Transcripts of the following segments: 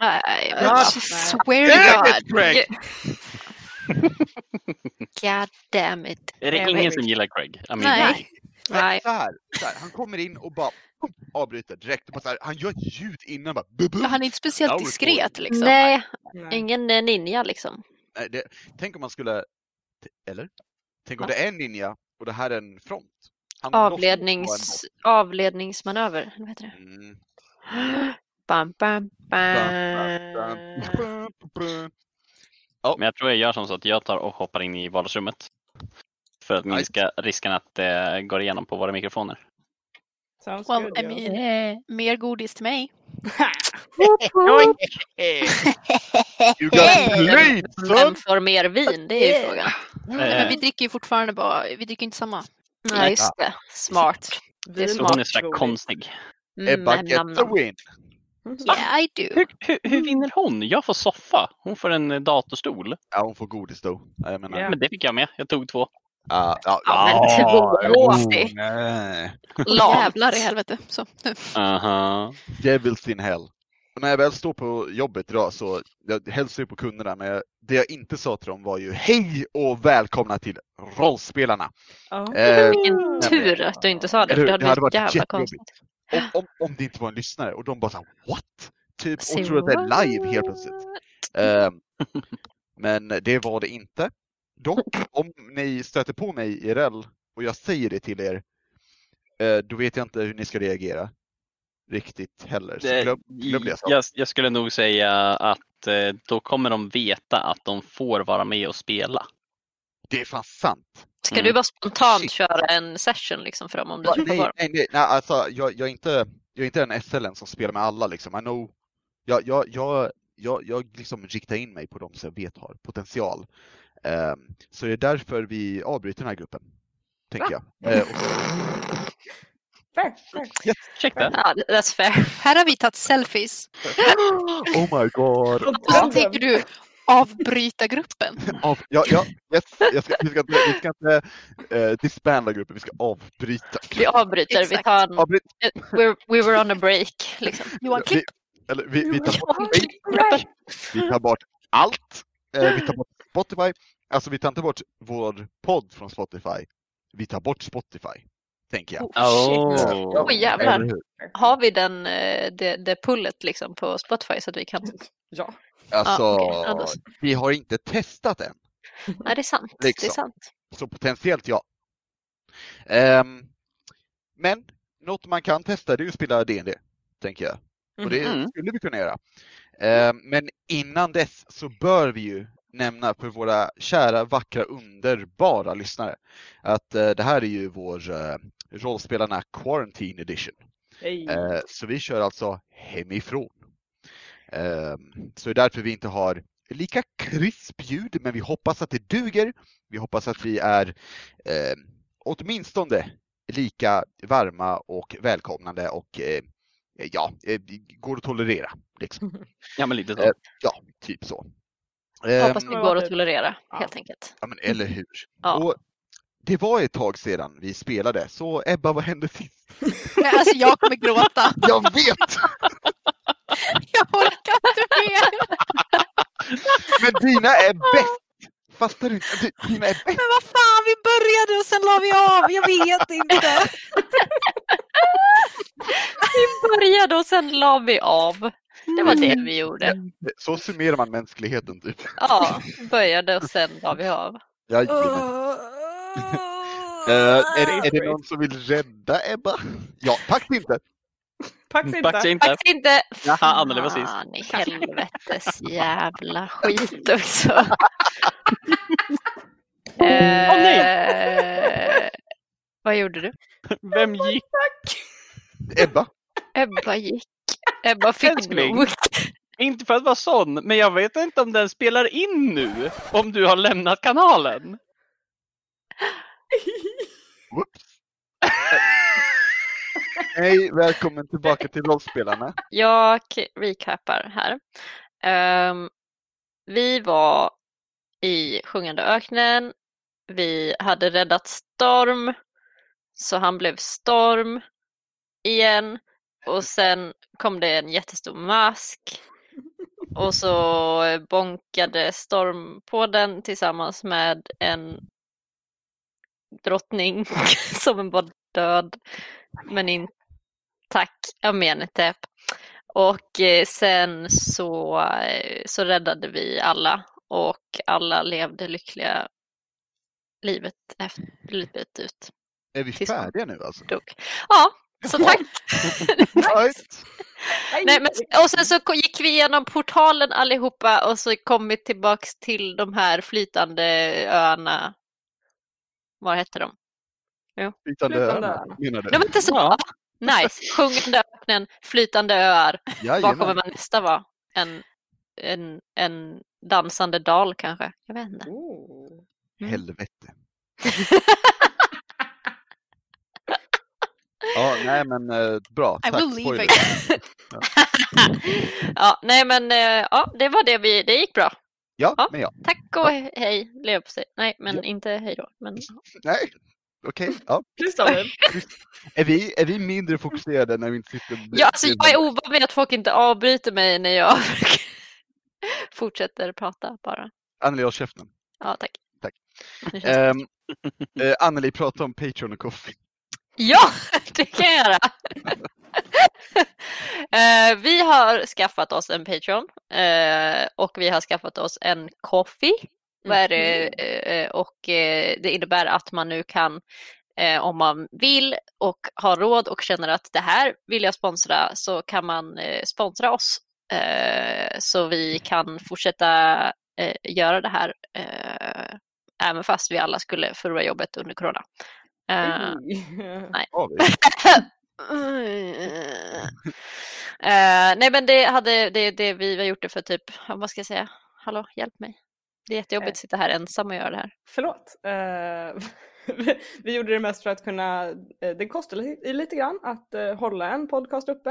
Nej, God. jag swear to Damn it, God. Craig! God damn it. Är det ingen som gillar Craig? I mean, Nej. Nej. Så här, så här, han kommer in och bara avbryter direkt. Och bara så här, han gör ett ljud innan bara. Bu, bu. Han är inte speciellt diskret liksom. Nej, Nej. ingen eh, ninja liksom. Nej, det, tänk om man skulle, eller? Tänk om Va? det är en ninja och det här är en front. Han Avlednings, avledningsmanöver. Vad heter det? Mm. Bam, bam, bam, bam. bam, bam. Men jag tror jag gör som så att jag tar och hoppar in i vardagsrummet. För att minska risken att det går igenom på våra mikrofoner. Sounds Well, good, I mean, mer godis till mig. You got played Vem son! får mer vin? Det är ju frågan. Nej, men Eh, vi dricker ju fortfarande bara, vi dricker inte samma. Nej, just det. Smart. Det är så smart. hon är godis. konstig. Mm, gets a nam. win! Yeah, I do. Hur, hur, hur vinner hon? Jag får soffa. Hon får en eh, datorstol. Ja, hon får godis då. Ja, Jag menar, Ja. Men det fick jag med. Jag tog två. tvååsig. oh, nej. Lam. Jävlar i helvete. Så, nu. Aha. Devils in hell. Och när jag väl står på jobbet idag så jag hälsar ju på kunderna men det jag inte sa till dem var ju hej och välkomna till rollspelarna. Ja. Eh, Vilken tur att du inte sa det, för det hade hade varit jävla konstigt. Om, om, om det inte var en lyssnare och de bara såhär what? Typ och tror att det är live helt plötsligt. Eh, men det var det inte. Dock, om ni stöter på mig IRL och jag säger det till er, eh, då vet jag inte hur ni ska reagera. Riktigt heller. Så Det, glöm, glöm det jag, jag skulle nog säga att eh, då kommer de veta att de får vara med och spela. Det är fan sant. Ska Mm. du bara spontant Shit. köra en session liksom för dem om du Va, på nej, dem? nej, nej, nej, alltså jag, jag, är inte, jag är inte en SLN som spelar med alla liksom. I know, jag, jag, jag, jag, jag liksom riktar in mig på de som jag vet har potential. Ehm, så det är därför vi avbryter den här gruppen. Tänker jag. Eh, och så- Fair. Ursäkta? Ja, that's fair. Här har vi tagit selfies. oh my god. Och så tänker du avbryta gruppen. Av, ja, ja, yes, jag ska, vi ska inte, vi ska inte eh, disbanda gruppen, vi ska avbryta. Vi avbryter, vi Exakt. tar en, Avbryt, we were on a break. Liksom. Johan, vi, klipp. eller, vi, vi, tar bort, vi tar bort allt. Eh, vi tar bort Spotify. Alltså vi tar inte bort vår podd från Spotify. Vi tar bort Spotify. Tänker jag. Oh, shit. Oh. Oj, jävlar. Har vi den, eh, det, det pullet liksom på Spotify så att vi kan... Ja. Alltså. Ja, då- vi har inte testat än. Nej, det är sant. Det är Liksom. sant. Så potentiellt ja. Ehm, men något man kan testa det är att spela D&D tänker jag. Och det Mhm. skulle vi kunna göra. Ehm, men innan dess så bör vi ju nämna för våra kära, vackra, underbara lyssnare att eh, det här är ju vår uh, rollspelarna Quarantine Edition. Hej. Eh, så vi kör alltså hemifrån. Ehm, så det är därför vi inte har lika krisp ljud, men vi hoppas att det duger. Vi hoppas att vi är eh, åtminstone lika varma och välkomnande och eh, ja, eh, går att tolerera. Liksom. Ja, men lite så. Eh, Ja, typ så. Ehm, Hoppas det går att tolerera, helt enkelt. ja, men eller hur. Ja. Och det var ett tag sedan vi spelade, så Ebba, vad hände sist? Nej, alltså jag kommer gråta. Jag vet! Jag orkar inte mer. Men dina är bäst! Fattar du Dina är bäst! Men vad fan, vi började och sen la vi av. Jag vet inte. Vi började och sen la vi av. Det var det vi gjorde. Så summerar man mänskligheten typ. Ja, började och sen la vi av. Jajamän. Eh, är, det, är det någon som vill rädda Ebba? Ja, tack inte! Pax inte. Paxa inte. Faktiskt inte. Jaha, Anneli var sist. Fan i helvetes jävla skit också. Åh, Eh, vad gjorde du? Vem gick? Ebba? Ebba gick. Ebba fick Älskling. nog. Inte för att vara sån, men jag vet inte om den spelar in nu. Om du har lämnat kanalen. Whoops. Hej, välkommen tillbaka till rollspelarna. Jag recapar här. Um, vi var i Sjungande öknen. Vi hade räddat Storm. Så han blev Storm igen. och sen kom det en jättestor mask. Och så eh, bonkade Storm på den tillsammans med en drottning som var död men inte intact amenetep. Och eh, sen så, eh, så räddade vi alla och alla levde lyckliga livet, efter, livet ut. Är vi Tillsammans. färdiga nu alltså? Dog. Ja, så tack! Nej, men, och sen så gick vi igenom portalen allihopa och så kom vi tillbaks till de här flytande öarna. Vad hette de? Flytande Flytande öarna, menar du? De var inte så Ja. Nice. Sjungande öknen, flytande öar. Vad kommer man nästa vara? En, en, en dansande dal kanske? Jag vet inte. Ooh. Mm. Helvete. Ja, nej men eh, bra. I Tack. will leave again. ja, nej men eh, ja, det var det vi, det gick bra. Ja, Ja. men ja. Tack och hej, lev på sig. Nej, men Ja. inte hej då. Men, Nej, okej. Ja. Kristoffer, Är, vi, är vi mindre fokuserade när vi inte sitter ja, alltså, jag är ovan med att folk inte avbryter mig när jag fortsätter prata bara. Anneli, håll käften. Ja, tack. Tack. Um, uh, Anneli, prata om Patreon och Coffee. Ja, det kan jag göra. Eh, vi har skaffat oss en Patreon eh, och vi har skaffat oss en Coffee. Vad är det? Eh, och eh, det innebär att man nu kan, eh, om man vill och har råd och känner att det här vill jag sponsra, så kan man eh, sponsra oss. Eh, så vi kan fortsätta eh, göra det här eh, även fast vi alla skulle förlora jobbet under corona. Eh? Eh, nej men det hade det, det vi har gjort det för typ, vad ska jag säga, hallå hjälp mig. Det är jättejobbigt Eh. att sitta här ensam och göra det här. Förlåt. Eh, vi- gjorde det mest för att kunna, eh, det kostar li- lite grann att eh, hålla en podcast uppe.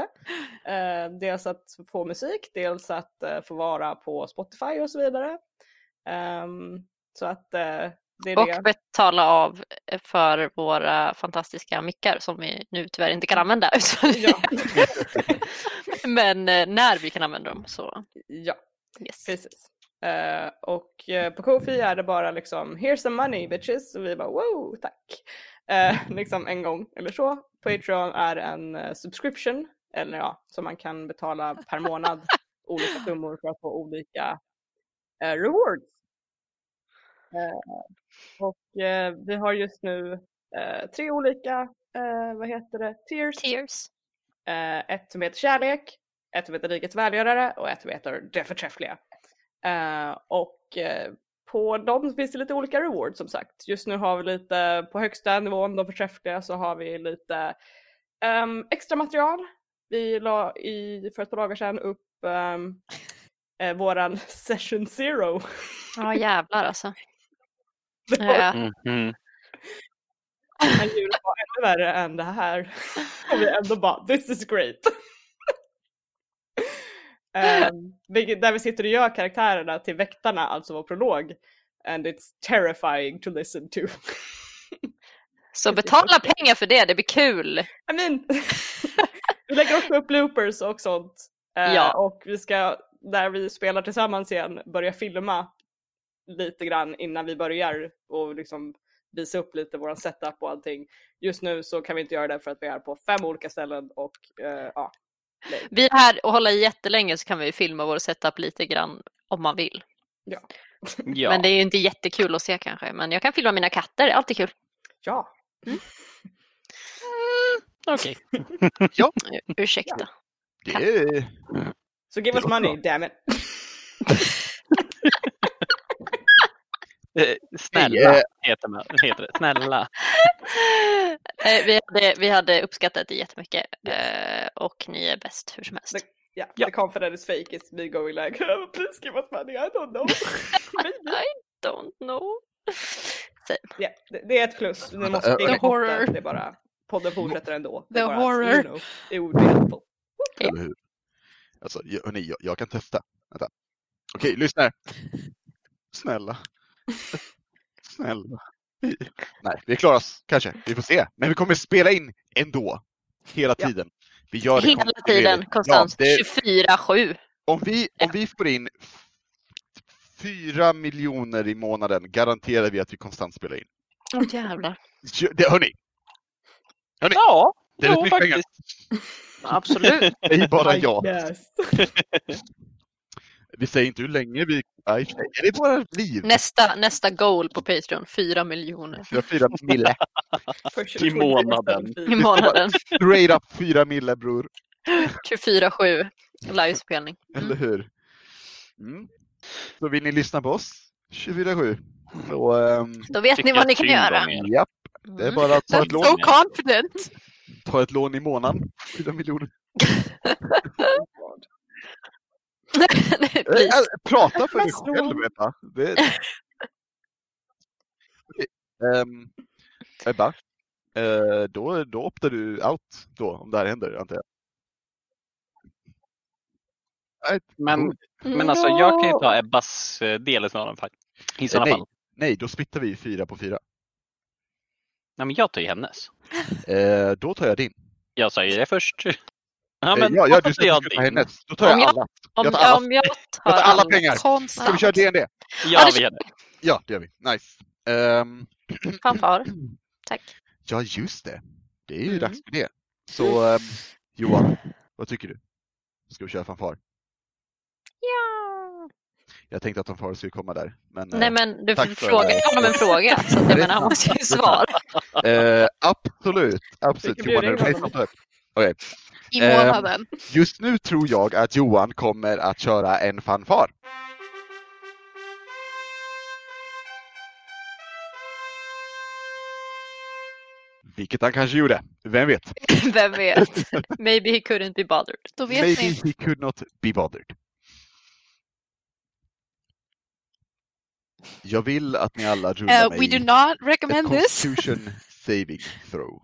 Eh, dels att få musik, dels att eh, få vara på Spotify och så vidare. Ehm, så att eh, det är Och det. betala av för våra fantastiska mickar som vi nu tyvärr inte kan använda. Ja. men eh, när vi kan använda dem så ja, yes. precis. Eh, och eh, på Kofi är det bara liksom “Here's some money bitches” och vi bara “Wow, tack”. Eh, liksom en gång eller så. Patreon är en subscription, eller ja, som man kan betala per månad olika summor för att få olika rewards. Och vi har just nu tre olika, vad heter det, tiers. Tears. Eh, ett som heter Kärlek, ett som heter Rikets välgörare och ett som heter Det förträffliga. Eh, och eh, på dem finns det lite olika rewards som sagt. Just nu har vi lite på högsta nivån, de förträffliga, så har vi lite ehm, extra material. Vi la i, för ett par dagar sedan upp um, eh, våran session zero. Ja jävlar alltså. Det var. Mhm. Men ljudet var ännu värre än det här. Och vi ändå bara, this is great. Vilket, där vi sitter och gör karaktärerna till väktarna, alltså vår prolog. And it's terrifying to listen to. Så betala pengar för det, det blir kul. I mean, vi lägger också upp bloopers och sånt. Eh, Ja. Och vi ska, när vi spelar tillsammans igen, börja filma lite grann innan vi börjar och liksom visa upp lite våran setup och allting. Just nu så kan vi inte göra det för att vi är på fem olika ställen och eh, ja. Vi är här och håller jättelänge så kan vi filma vår setup lite grann om man vill. Ja. Men det är ju inte jättekul att se kanske. Men jag kan filma mina katter, det är alltid kul. Ja, Okej. Ursäkta. Det är... så give Det us money, damn it. Eh, Snälla eh, heter, man, heter det. Snälla. Vi, hade, vi hade uppskattat det jättemycket. eh, Och ni är bäst hur som helst. Det- Ja, Ja. the confidence is fake is me going like oh, please give us money, I don't know. I don't know. Ja, det, det är ett plus. Ni måste The springa efter, horror. Det är bara, podden fortsätter ändå. Det The är bara horror. You know, helpful. Eller hur? Alltså, jag, hörni, jag, jag kan testa. Vänta. Okej, lyssna här. Snälla. Snälla. Nej, vi klarar oss kanske. Vi får se. Men vi kommer spela in ändå. Hela Ja. tiden. Vi gör det Hela tiden, konstant. Ja, det, 24-7. om, vi, om vi får in f- fyra miljoner i månaden garanterar vi att vi konstant spelar in. Åh jävlar. Ja, Det, hörni, Ja, det är jo, mycket pengar. faktiskt. Absolut. Det är bara jag. Yes. Vi säger inte hur länge vi... Nej, är det bara liv? Nästa, nästa goal på Patreon, 4 miljoner Fyra, fyra mille. I månaden. i månaden. Straight up fyra mille bror. 24-7 livespelning. Eller hur? Mm. Så vill ni lyssna på oss 24-7 så um, Då vet ni vad ni kan göra. japp, det är Mm. bara att ta ett That's lån, so confident. ta ett lån i månaden. Fyra miljoner. Nej, Eh, eh, Prata för dig själv Ebba. Det... Ehm, Ebba, eh, då, då optar du out då om det här händer antar jag. Nej, Men, men alltså jag kan ju ta Ebbas eh, del i sådana fall. I sådana nej. fall. nej, då splittar vi fyra på fyra. Nej, men jag tar ju hennes. Eh, då tar jag din. Jag sa ju det först. Ja, Eh, men ja, ja, du ska jag ta hennes. Då tar jag Om jag- alla. Om, jag tar alla. om jag tar Jag tar alla pengar. Ska vi Konstant. köra DND? Ja, det vi gör det. Ja, det gör vi. Nice. Ehm, Fanfar. Tack. ja, just det. Det är ju Mm. dags för det. Så ehm, Johan, vad tycker du? Ska vi köra fanfar? Ja. Jag tänkte att fanfar skulle komma där. Men, eh, Nej men du för- frågar honom en fråga så att jag menar han måste ju svara. eh, absolut, absolut. Johan, är du med? Okej. I Ehm, månaden. Just nu tror jag att Johan kommer att köra en fanfar. Vilket han kanske gjorde, vem vet? Vem vet? Maybe he couldn't be bothered. Då vet Maybe ni. he could not be bothered. Jag vill att ni alla rullar Uh, mig we do not recommend this. saving throw.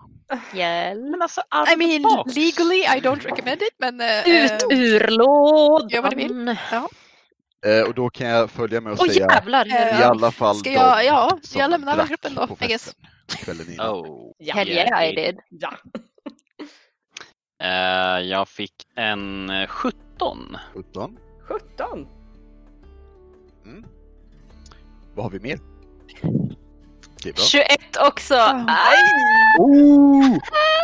Hjälp. Men alltså, I mean, legally I don't recommend it, men... uh, Ut uh, ur lådan! Gör vad du vill. Eh, och då kan jag följa med och Åh säga jävlar! Eh, i alla fall ska jag- ja, jag lämnar drack gruppen då, I guess. Kvällen innan. Oh. Ja. Hell yeah I did. Ja. Eh, jag fick en eh, 17. 17. 17. Mm. Vad har vi mer? Är bra. 21 också! Oh. Aj, Oh!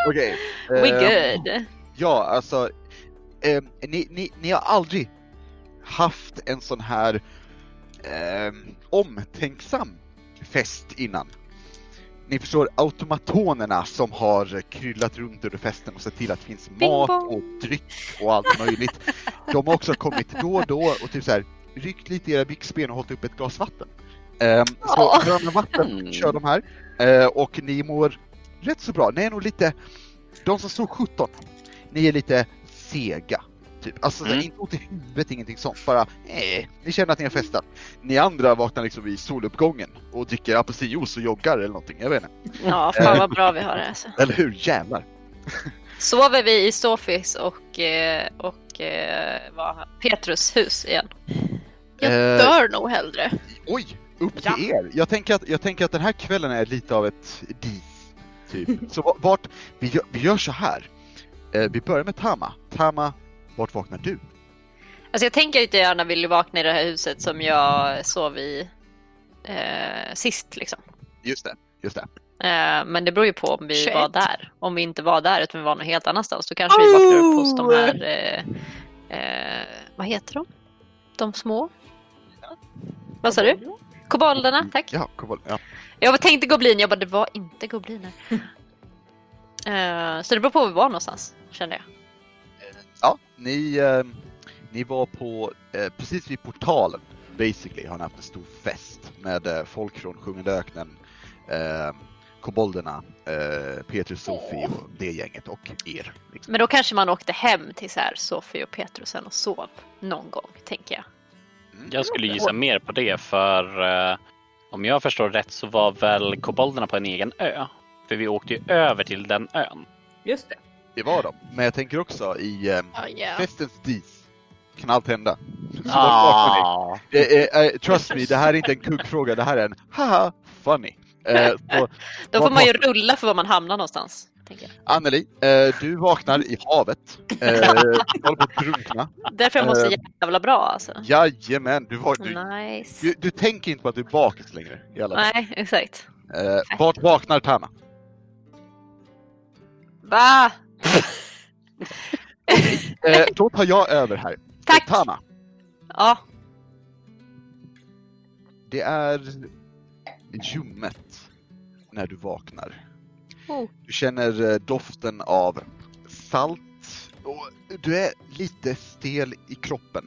Okej. we ehm, good. Ja, alltså. ehm, ni, ni, ni har aldrig haft en sån här ehm, omtänksam fest innan. Ni förstår automatonerna som har kryllat runt under festen och sett till att det finns mat och dryck och allt möjligt. De har också kommit då och då och typ så här ryckt lite i era byxben och hållit upp ett glas vatten. Um, så gröna vatten Mm. kör de här Eh, och ni mår rätt så bra. Ni är nog lite, de som stod 17, ni är lite sega. Typ. Alltså Mm. inte ont i huvudet, ingenting sånt. Bara, eh, ni känner att ni har festat. Ni andra vaknar liksom vid soluppgången och dricker apelsinjuice och joggar eller någonting. Jag vet inte. Ja, fan vad bra vi har det alltså. Eller hur? Jävlar. Sover vi i Sofis och, eh, och eh, vad, Petrus hus igen? Jag Eh, dör nog hellre. Oj, upp till Ja. er. Jag tänker, att, jag tänker att den här kvällen är lite av ett dis. Typ. Så va- vart, vi gör, vi gör så här. Eh, vi börjar med Tama. Tama, vart vaknar du? Alltså jag tänker jag gärna vill vakna i det här huset som jag sov i eh, sist liksom. Just det, just det. Eh, men det beror ju på om vi 21. var där. Om vi inte var där utan vi var någon helt annanstans då kanske vi vaknar upp hos de Oh! här, eh, eh, vad heter de? De små? Vad sa du? Kobolderna, tack. Ja, kom, ja. Jag tänkte goblin, jag bara det var inte gobliner. Eh, så det beror på var vi var någonstans, kände jag. ja ni, eh, ni var på, eh, precis vid portalen, basically, har ni haft en stor fest med eh, folk från Sjungande öknen, eh, kobolderna, eh, Petrus, Sofie och det gänget och er. Liksom. Men då kanske man åkte hem till så här Sofie och Petrusen och sov någon gång, tänker jag. Mm. Jag skulle gissa mer på det för eh, om jag förstår rätt så var väl kobolderna på en egen ö. För vi åkte ju över till den ön. Just det. Det var de. Men jag tänker också i eh, Ja, ja. festens dis kan allt hända. Ah, Eh, eh, eh, trust me, det här är inte en kuggfråga, det här är en haha funny. Eh, så, Då får man ju rulla för var man hamnar någonstans. Anneli, eh, du vaknar i havet. Eh, håller på att drunkna. Därför jag måste Eh. jävla bra alltså. Jajamän, du, var, du, Nice. du, du tänker inte på att du är bakis längre. I alla fall. Nej, exakt. Eh, vart vaknar Tama? Va? Eh, då tar jag över här. Tack! Tama, Ja, det är ljummet när du vaknar. Oh. Du känner eh, doften av salt och du är lite stel i kroppen.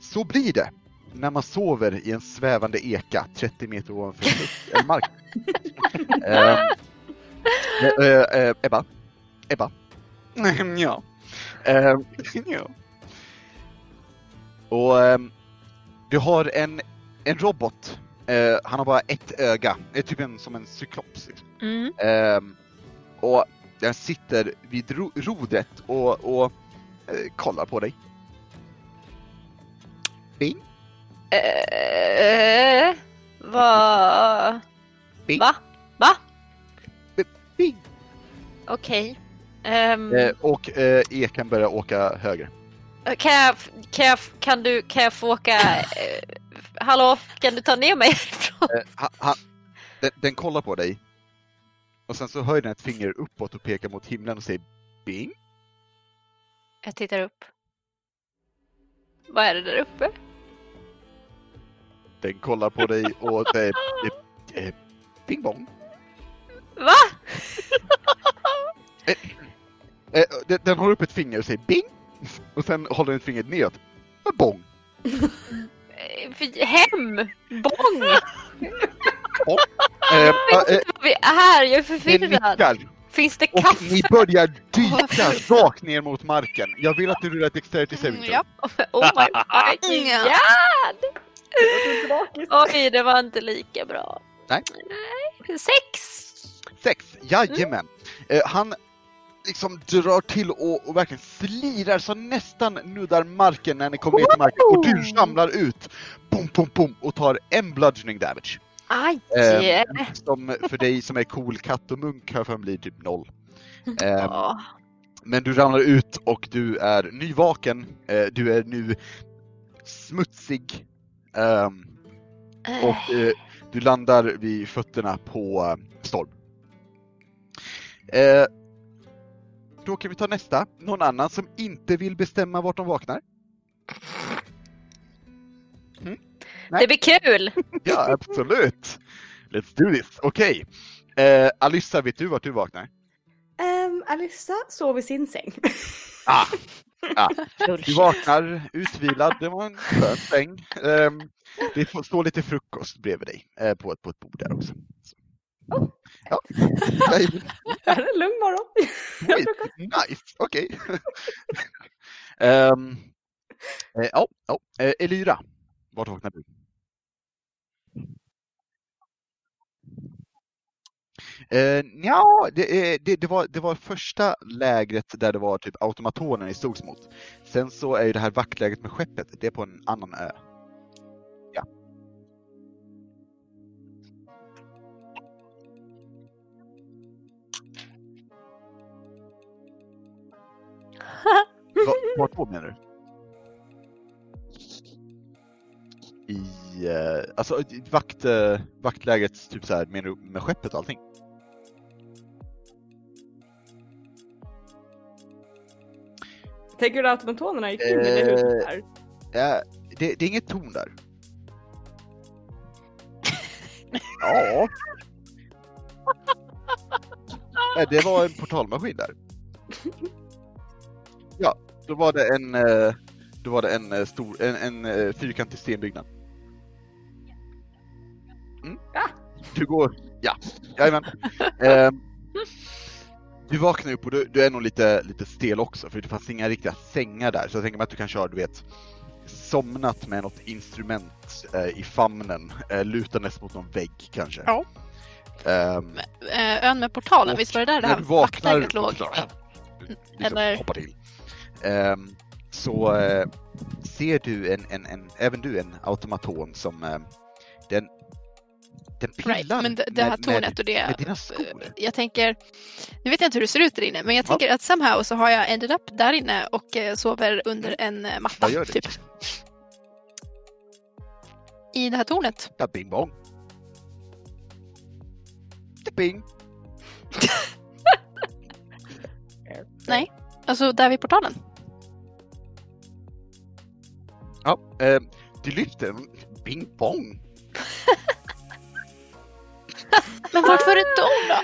Så blir det när man sover i en svävande eka 30 meter ovanför luft- eller mark. Ehm, eh, eh, eh, Ebba? Ebba? ja. Ehm, ja. Och ehm, du har en, en robot. Eh, han har bara ett öga. Det är typ en, som en cyklops. Liksom. mm. Ehm, och den sitter vid ro- rodret och, och eh, kollar på dig. Bing, Eh, va? Bing. Va? Va? bing. Okej. Ehm, Eh, och eh, ekan börjar åka högre. kan, jag, kan, jag, kan, du, kan jag få åka... Eh, hallå, kan du ta ner mig härifrån? Eh, den, den kollar på dig. Och sen så höjer den ett finger uppåt och pekar mot himlen och säger Bing. Jag tittar upp. Vad är det där uppe? Den kollar på dig och är eh, eh, Bing bong. Va? Eh, den, den håller upp ett finger och säger Bing. Och sen håller den ett finger neråt. Och Bong. Eh, Hem! Bång! Eh, eh, Vi är här, jag är förvirrad. Finns det Och kaffe? ni börjar dyka rakt ner mot marken. Jag vill att du rullar dexterity saving throw. Ja. Oh my fucking god! Oj, det var inte lika bra. Nej. Nej. Sex! Sex, jajamän. Eh, han liksom drar till och, och verkligen slirar så nästan nuddar marken när ni kommer ner till marken och du ramlar ut. Bom, bom, bom och tar en bludgeoning damage. Aj! Eh, som för dig som är cool katt och munk här för blir typ noll. Eh, Åh. Men du ramlar ut och du är nyvaken. Eh, du är nu smutsig. Ehm, och eh, du landar vid fötterna på eh, Storm. Då kan vi ta nästa. Någon annan som inte vill bestämma vart de vaknar? Det blir kul! Ja, absolut! Let's do this! Okej. Eh, Alyssa, vet du vart du vaknar? Um, Alissa sov i sin säng. Ah, du vaknar utvilad, det var en skön säng. Ehm, det står lite frukost bredvid dig eh, på, ett, på ett bord där också. Så. Ja. Nej, Det är en lugn morgon. Jag frukost. Nice, okej. Ehm, eh, Ja, ja. Eh, Elyra, vart vaknar du? Uh, ja, det, eh, det, det, var, det var första lägret där det var typ automatonen ni slogs mot. Sen så är ju det här vaktlägret med skeppet, det är på en annan ö. Vart då menar du? I, eh, alltså i vakt, eh, vaktlägret, typ så här, menar du med skeppet och allting? Tänker du att automatonerna gick in i det huset här? Ja, det, det är inget torn där. ja. Nej, det var en portalmaskin där. Då var det en, eh, då var det en eh, stor, en, en eh, fyrkantig stenbyggnad. Mm. Ja. Du går, ja, jajamän. Ehm, du vaknar upp och du, du är nog lite, lite stel också för det fanns inga riktiga sängar där så jag tänker mig att du kanske har, du vet, somnat med något instrument eh, i famnen, eh, lutandes mot någon vägg kanske. Ja. Eh, ön med portalen, visst var det där det här vaktlägret låg? liksom Eller- hoppar till. Ehm, så eh, ser du en, en, en, även du en automaton som eh, den Den pillar Right, men det, det här med, tornet och det. med dina skor. Jag tänker, nu vet jag inte hur det ser ut där inne, men jag Ja. tänker att somehow så har jag ended up där inne och eh, sover under en eh, matta. Vad gör du? Typ. I det här tornet. Ja, bing bong. Bing. Nej, alltså där vid portalen. Ja, eh, du lyfter. Bing bong. Men varför ett torn då?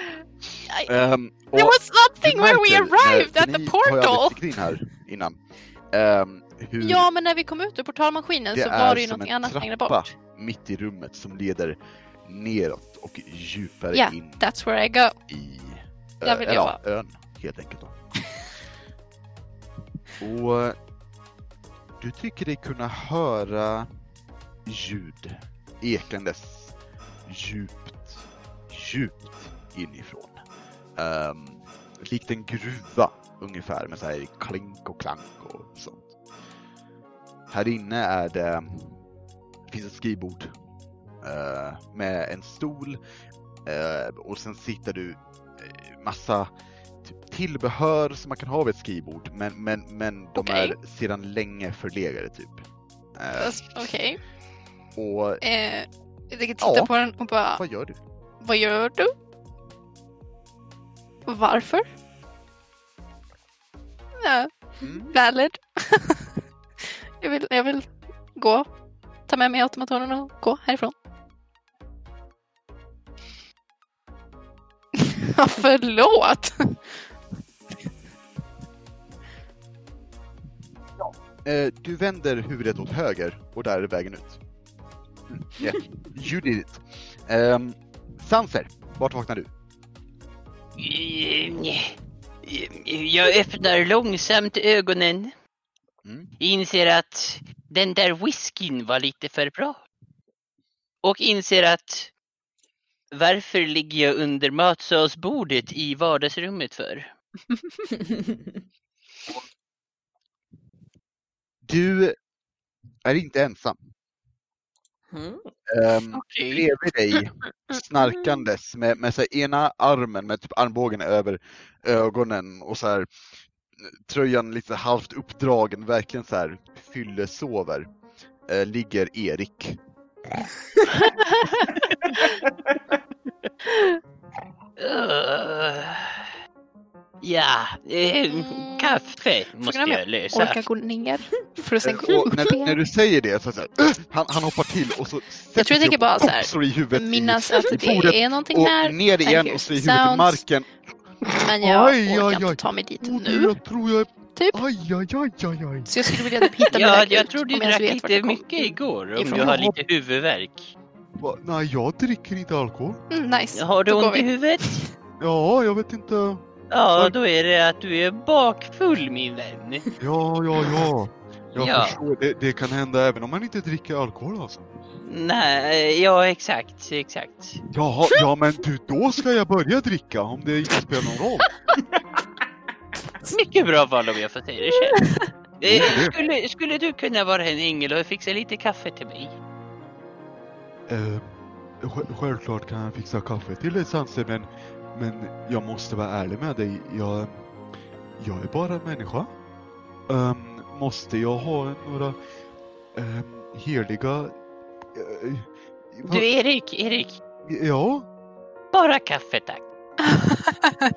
Um, There was something where we arrived at the portal! här innan. Ehm, hur Ja, men när vi kom ut ur portalmaskinen det så är var det ju som någonting en annat längre trappa bort. mitt i rummet som leder neråt och djupare Ja, in that's where I go. i Där vill eller, jag ja, ön helt enkelt. Då. och du tycker dig kunna höra ljud ekandes djupt, djupt inifrån. Um, likt en gruva ungefär med så här klink och klank och sånt. Här inne är det, det finns ett skrivbord uh, med en stol uh, och sen sitter du eh, massa tillbehör som man kan ha vid ett skrivbord men, men, men de Okej. är sedan länge förlegade typ. Eh, Okej. och Eh, jag tänker titta Ja. på den och bara, vad gör du? vad gör du? Varför? Ja, Mm. valid. jag, vill, jag vill gå. Ta med mig automationen och gå härifrån. Förlåt! Eh, du vänder huvudet åt höger och där är vägen ut. Yeah. You did it. Um, Sanser, vart vaknar du? Jag öppnar långsamt ögonen. Mm. Inser att den där whiskyn var lite för bra. Och inser att varför ligger jag under matsalsbordet i vardagsrummet för? Du är inte ensam. Mm. Um, Okej. bredvid dig snarkandes med, med så ena armen med typ armbågen över ögonen och så här tröjan lite halvt uppdragen, verkligen så här fyllesover, eh, ligger Erik. Ja, eh, Mm. kaffe måste Frågan jag lösa. Orka gå ner för att sen gå Eh, Och upp när, när igen. du säger det så, så här, "Ugh!" han, han hoppar till och så sätter Jag tänker upp bara och så här, slår i huvudet Minnas i, att i bordet det är någonting och här. ner igen och slår i huvudet i sounds. marken. Men jag Aj, aj, orkar aj. inte ta mig dit Åh, nu. Jag tror jag är... Typ. Aj, aj, aj, aj, aj. Så jag skulle vilja typ hitta Ja, väg jag ut, tror du om jag ens drack vet vart lite jag kom mycket igår om ifrån. du har lite huvudvärk. Va? Nej, jag dricker inte alkohol. Mm, nice. Har du Då går ont i vi. huvudet? Ja, jag vet inte. Ja, då är det att du är bakfull min vän. Ja, ja, ja. Jag Ja. förstår. Det, det kan hända även om man inte dricker alkohol alltså. Nej, ja exakt, exakt. Jaha, ja men du, då ska jag börja dricka om det inte spelar någon roll. Mycket bra val om jag får säga det själv. Eh, Skulle, skulle du kunna vara en ängel och fixa lite kaffe till mig? Eh, sj- självklart kan jag fixa kaffe till dig Sanse, men, men jag måste vara ärlig med dig. Jag, jag är bara en människa. Ehm, måste jag ha några um, heliga... va- Du Erik, Erik. Ja, Bara kaffe tack.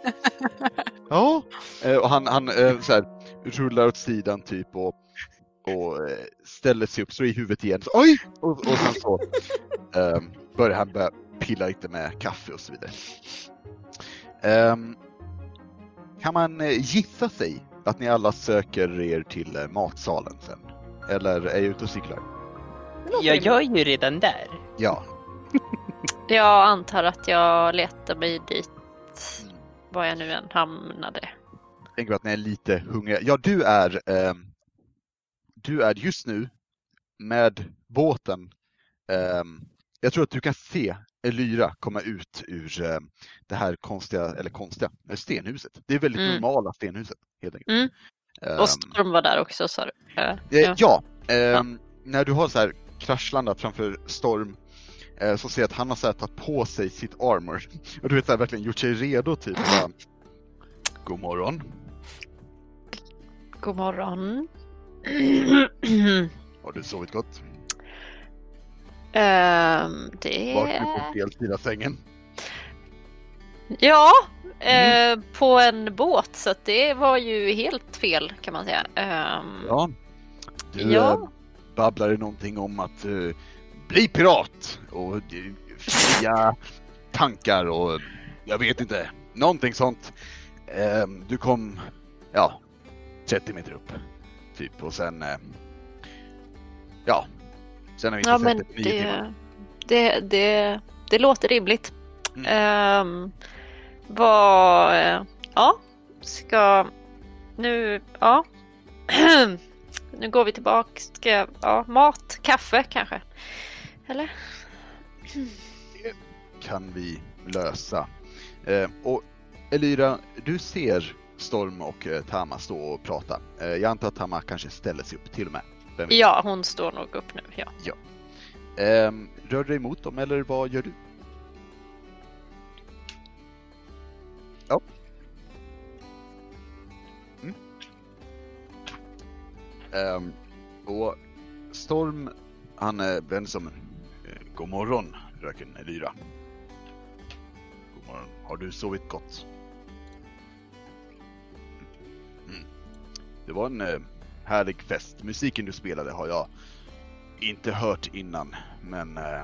ja. Eh, och han, han eh, så här, rullar åt sidan typ och, och ställer sig upp, slår i huvudet igen. Så, Oj! Och, och sen så ehm, börjar han börja pilla lite med kaffe och så vidare. Ehm, kan man eh, gissa sig att ni alla söker er till eh, matsalen sen? Eller är jag ute och cyklar? Jag är ju redan där. Ja. Jag antar att jag letar mig dit var jag nu än hamnade. tänker att ni är lite hungriga. Ja, du är, ehm, du är just nu med båten. ehm, jag tror att du kan se Elyra komma ut ur ehm, det här konstiga, eller konstiga, stenhuset. Det är väldigt Mm. normala stenhuset helt enkelt. Mm. Ehm, Och Storm var där också sa du? Ja. Eh, ja, ehm, när du har så här kraschlandat framför Storm eh, så ser jag att han har så här, tagit på sig sitt armor. Och du vet så här, verkligen gjort sig redo typ. Bara, God morgon. God morgon. Har du sovit gott? Ehm, det... Du på fel sida sängen? Ja, eh, på en båt så att det var ju helt fel kan man säga. Ehm, Ja. Du Ja. eh, babblade någonting om att eh, bli pirat och fria tankar och jag vet inte, någonting sånt. Eh, du kom, ja, 30 meter upp. Typ och sen, eh, ja, sen har vi inte ja sett men det det, det, det, det låter rimligt. Mm. Ehm, vad, eh, ja, ska, nu, ja. nu går vi tillbaka, ska, jag- ja, mat, kaffe kanske. Eller? kan vi lösa. Eh, och Elira, du ser Storm och eh, Tama stå och prata. Eh, jag antar att Tama kanske ställer sig upp till och med. Ja, hon står nog upp nu, ja. Eh, rör du dig emot dem eller vad gör du? Ja. Mm. Um, och Storm, han eh, är vän som eh, God morgon, röken Elira. God morgon. Har du sovit gott? Mm. Det var en eh, härlig fest. Musiken du spelade har jag inte hört innan, men eh,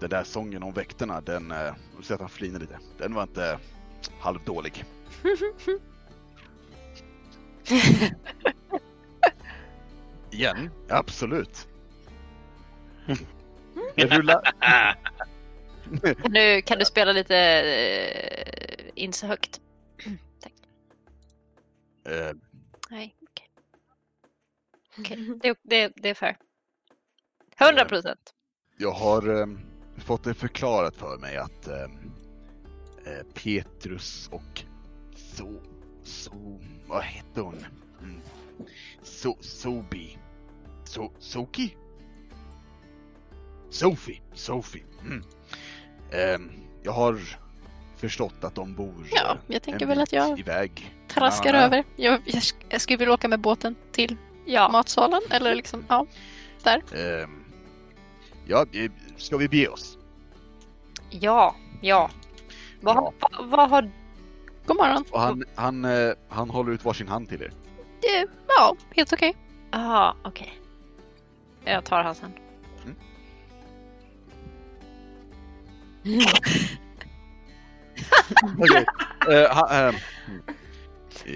den där sången om väktarna, den, eh, du ser att han flinar lite, den var inte halvdålig. Igen? Absolut. Rulla. Nu kan du spela lite eh, inte så högt. Tack. Eh, Nej, okej. Okej, det, det, det är fair. 100 procent. jag har eh, fått det förklarat för mig att eh, eh, Petrus och så, så, vad hette hon? Mm. So, Sobi. So, Soki? Sophie, Sophie. Mm. Ehm, jag har förstått att de bor Ja, eh, jag tänker en väl att jag iväg. traskar Ja, över. Jag, jag, sk- jag skulle vilja åka med båten till Ja. matsalen. Eller liksom, ja. Där. Ehm, ja, eh, ska vi bege oss? Ja, ja. Vad, Ja. vad, har... God morgon. Och han, han, eh, han håller ut varsin hand till er. Eh, Ja, helt okej. Jaha, okej. Jag tar hans hand. Okej. Eh, ha- ehm, mm.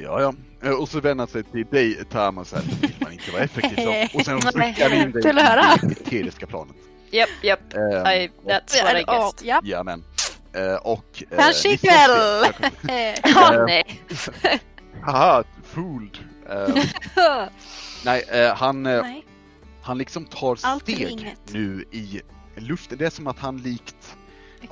ja, ja. Eh, och så vänder han sig till dig, Tama, så här. Vill man inte vara effektiv så. Och sen skickar han in dig höra? i det eteriska planet. Japp, japp. Ehm, I- That's what I guessed. ja. Jajamän. Eh, och... eh, Kanske ni ikväll. Ja, Eh, nej. Haha, fooled. Ehm, nej, eh, han, eh, Nej. han liksom tar steg nu i luften. Det är som att han likt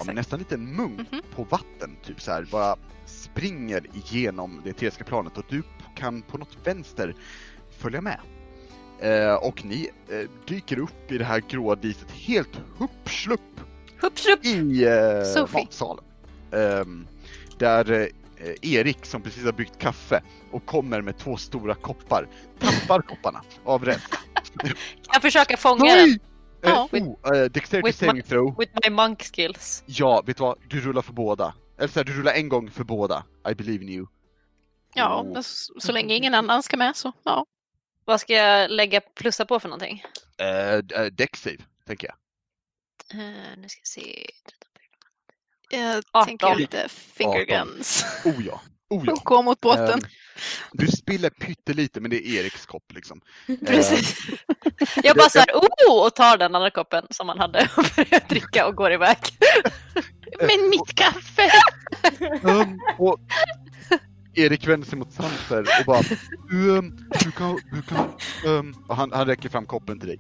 ja, nästan lite en munk Mhm. på vatten, typ så här, bara springer igenom det eteriska planet och du kan på något vänster följa med. Eh, och ni eh, dyker upp i det här gråa diset helt hupp Hupp, slupp. i eh, matsalen. Ehm, där eh, Erik som precis har bryggt kaffe och kommer med två stora koppar, tappar kopparna av rädsla. Jag försöker fånga den Nej! Eh, Ja. oh, eh, dexterity With saving throw. with my monk skills. Ja, vet du vad? Du rullar för båda. Eller så här, du rullar en gång för båda. I believe in you. Ja, Oh. så, så länge ingen annan ska med så ja. Vad ska jag lägga plussa på för någonting? Uh, uh, deck save, tänker jag. Uh, nu ska jag se. Jag Arton. tänker lite finger Arton. guns. Oh ja, oh ja. Och gå mot båten. Ehm, du spiller pyttelite, men det är Eriks kopp liksom. Precis. Jag bara såhär, oh! Och tar den andra koppen som man hade och börjar dricka och går iväg. Men mitt kaffe! Ehm, och Erik vänder sig mot Sanser och bara du, ehm, du kan, du kan, ehm, och han, han räcker fram koppen till dig.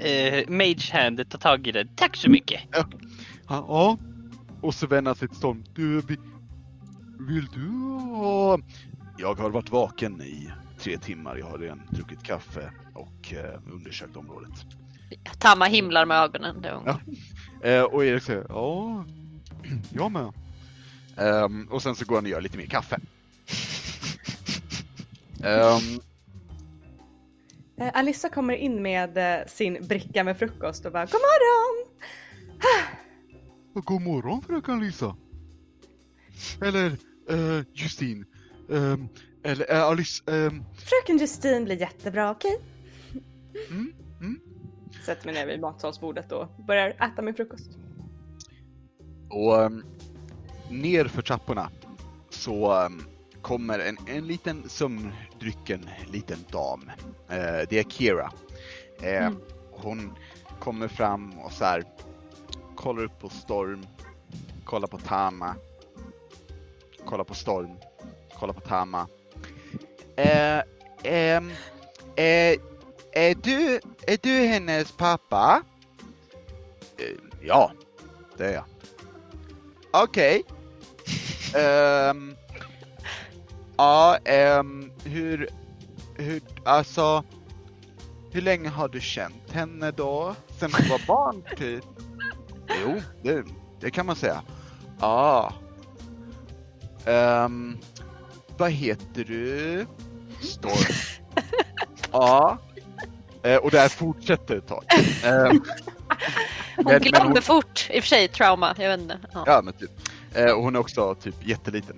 Uh, Mage Hand tar tag i den. Tack så mycket. Han, ja. Och så vänder sig till Storm. Du, vi- vill du ha... Jag har varit vaken i tre timmar. Jag har redan druckit kaffe och eh, undersökt området. Tamma himlar med ögonen. Det. Ja. Eh, och Erik säger ja, jag med. Ehm, och sen så går han och gör lite mer kaffe. Ehm, Eh, Alissa kommer in med eh, sin bricka med frukost och bara God morgon! God morgon fröken Lisa. Eller eh, Justine. Ehm, eller eh, Alice. ehm, Fröken Justine blir jättebra, okej? mm, mm. Sätter mig ner vid matsalsbordet och börjar äta min frukost. Och um, ner för trapporna så ehm, kommer en, en liten sömndrycken liten dam. Eh, det är Kira. Eh, Hon kommer fram och så här kollar upp på Storm, kollar på Tama, kollar på Storm, kollar på Tama. Eh, eh, är, du, är du hennes pappa? Eh, ja, det är jag. Okej. Ehm, ja, ehm, hur, hur, alltså, hur länge har du känt henne då? Sen du var barn typ? Jo, det, det kan man säga. Ja. Ehm, vad heter du? Storm. Ja. Eh, och det här fortsätter ett tag. Ehm, Hon glömde fort, i och för sig trauma, jag vet inte. Ja. Ja men typ. Eh, och hon är också typ jätteliten.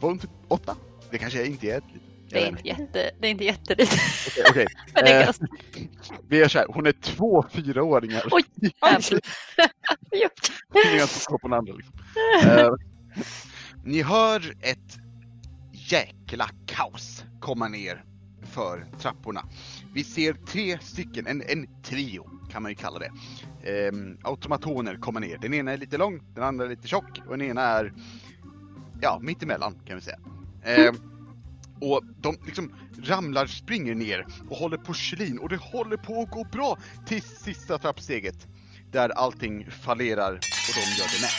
Var hon typ åtta? Det kanske inte är jätteliten. Det är inte, jätte, det är inte jättelitet. Okej, okej. Men det är Eh, ganska... Vi gör såhär, hon är två fyraåringar. Oj, jävlar. På den andra liksom. Eh, ni hör ett jäkla kaos komma ner för trapporna. Vi ser tre stycken, en, en trio kan man ju kalla det. Ehm, automatoner kommer ner. Den ena är lite lång, den andra är lite tjock och den ena är ja, mittemellan kan vi säga. Eh, och de liksom ramlar, springer ner och håller porslin och det håller på att gå bra till sista trappsteget där allting fallerar och de gör det med.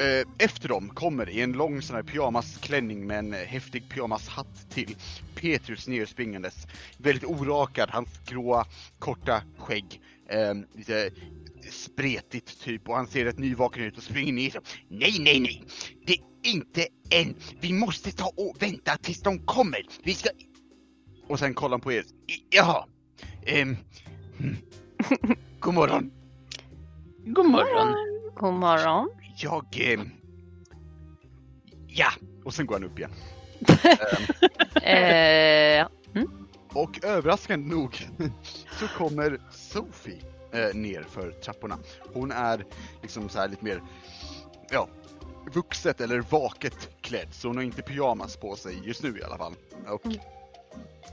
Eh, Efter dem kommer i en lång sån här pyjamasklänning med en häftig pyjamashatt till Petrus nerspringandes. Väldigt orakad, hans gråa korta skägg. Eh, lite spretigt typ och han ser rätt nyvaken ut och springer ner. så, Nej, nej, nej! Det är inte än! Vi måste ta och vänta tills de kommer! Vi ska... Och sen kollar han på er. Jaha. Ehm. hmm. God morgon. God morgon. God morgon. Jag... ehm, Ja! Och sen går han upp igen. Eh, Och överraskande nog så kommer Sophie eh, ner för trapporna. Hon är liksom så här lite mer, ja, vuxet eller vaket klädd. Så hon har inte pyjamas på sig just nu i alla fall. Och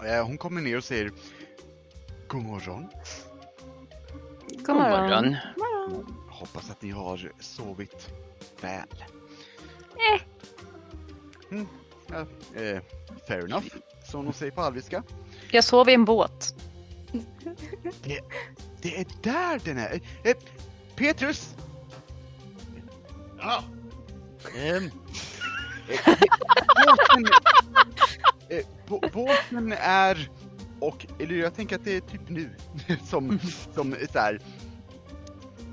eh, hon kommer ner och säger God morgon. god God morgon. morgon. Hoppas att ni har sovit väl. Mm, ja, eh, fair enough, som de säger på alviska. Jag sov i en båt. Det är där den är! Eh, Petrus! Ja. Ehm. eh, båten, eh, bå- båten är, och eller jag tänker att det är typ nu som, som så här,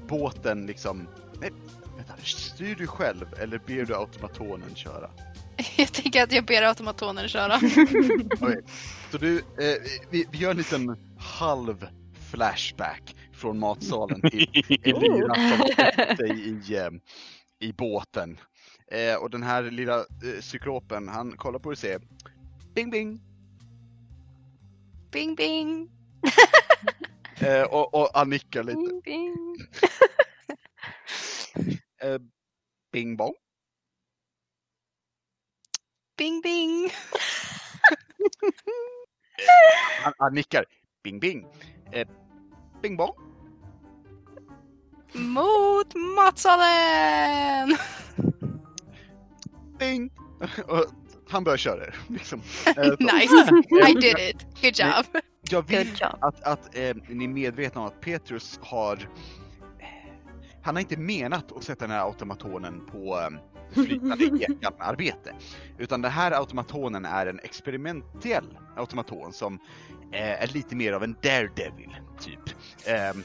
båten liksom, nej, vänta, styr du själv eller ber du automatonen köra? Jag tänker att jag ber automatonen köra. Okej, så du, eh, vi, vi gör en liten halv flashback från matsalen till Elina som sätter sig i, eh, i båten. Eh, och den här lilla eh, cyklopen, han kollar på dig och säger Bing bing! Bing bing! Eh, och, och han nickar lite. Bing, bing. Eh, bing bong! Bing bing! Han, han nickar. Bing bing! Bing bong! Mot matsalen! Bing! och han börjar köra det. Liksom. Eh, Nice! I did it! Good job! Jag vill Good job. att, att eh, ni är medvetna om att Petrus har eh, han har inte menat att sätta den här automatonen på eh, flytande egenarbete. Utan den här automatonen är en experimentell automaton som eh, är lite mer av en daredevil typ. Ehm,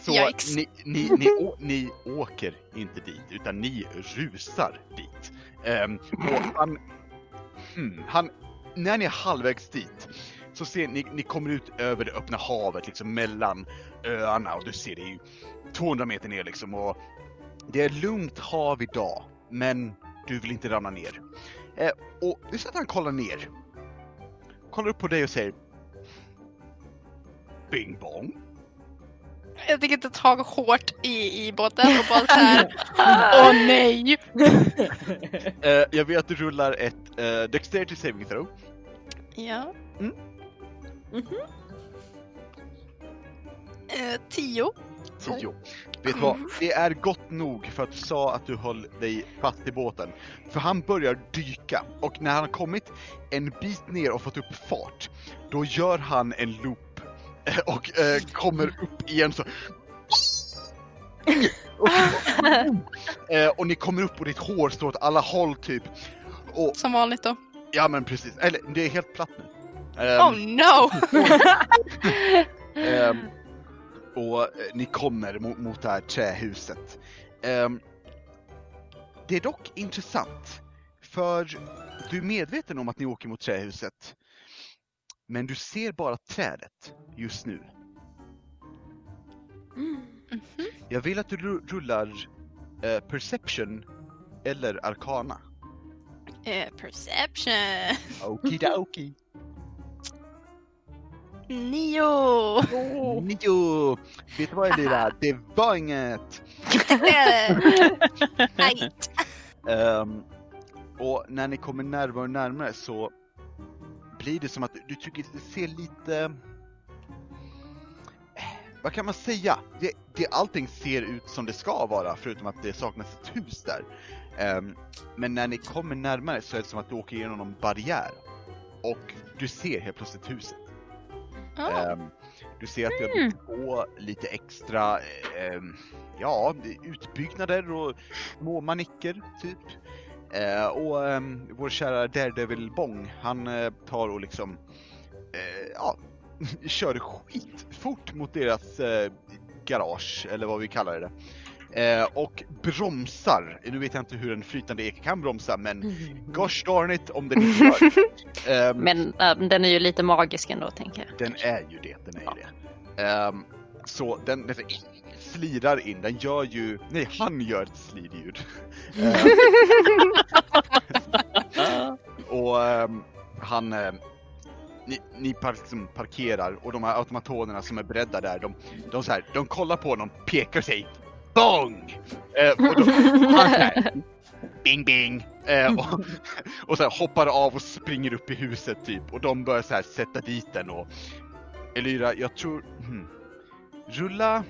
Så ni, ni, ni, å, ni åker inte dit, utan ni rusar dit. Ehm, och han, hmm, han, när ni är halvvägs dit så ser ni, ni kommer ut över det öppna havet liksom mellan öarna och du ser det ju 200 meter ner liksom och det är lugnt hav idag, men du vill inte ramla ner. Eh, och du ser att han kollar ner. Kollar upp på dig och säger Bing bong. Jag tänker inte ta hårt i, i båten och bara såhär. Åh nej! Eh, jag vill att du rullar ett uh, Dexterity Saving Throw. Ja. Mm. Mhm. Eh, tio. 10. Vet du vad? Det är gott nog för att du sa att du höll dig fast i båten. För han börjar dyka och när han har kommit en bit ner och fått upp fart, då gör han en loop eh, och eh, kommer upp igen så. Och, eh, och ni kommer upp och ditt hår står åt alla håll typ. Och Som vanligt då. ja men precis, eller det är helt platt nu. Ehm, Oh no! Ehm, och eh, ni kommer mot, mot det här trähuset. Ehm, det är dock intressant, för du är medveten om att ni åker mot trähuset. Men du ser bara trädet just nu. Mhm. Jag vill att du ru- rullar eh, Perception eller Arcana. Eh, perception. Okidoki. Nio! Nio! Vet du vad Elira? Det var inget! Ehm, och när ni kommer närmare och närmare så blir det som att du tycker det ser lite... Vad kan man säga? Det, det, allting ser ut som det ska vara förutom att det saknas ett hus där. Ehm, men när ni kommer närmare så är det som att du åker igenom en barriär. Och du ser helt plötsligt huset. Oh. Ehm, du ser att det har byggts på lite extra, ehm, ja, utbyggnader och små manicker typ. Eh, och ehm, vår kära Daredevil Bong, han eh, tar och liksom, eh, ja, kör skitfort mot deras eh, garage, eller vad vi kallar det. Eh, och bromsar. Nu vet jag inte hur en flytande ek kan bromsa, men gosh darn it om den inte gör. Ehm, Men äh, den är ju lite magisk ändå tänker jag. den är ju det, den är ju det. Ehm, så den, den slirar in, den gör ju, nej han gör ett slidljud. Och han, ni, ni par, liksom parkerar och de här automatonerna som är beredda där, de, de, så här, de kollar på honom, pekar säger BONG! Ehm, och då, här, Bing bing! Eh, och, och så här hoppar av och springer upp i huset typ och de börjar så här sätta dit den och Elyra, jag tror... Hmm, rulla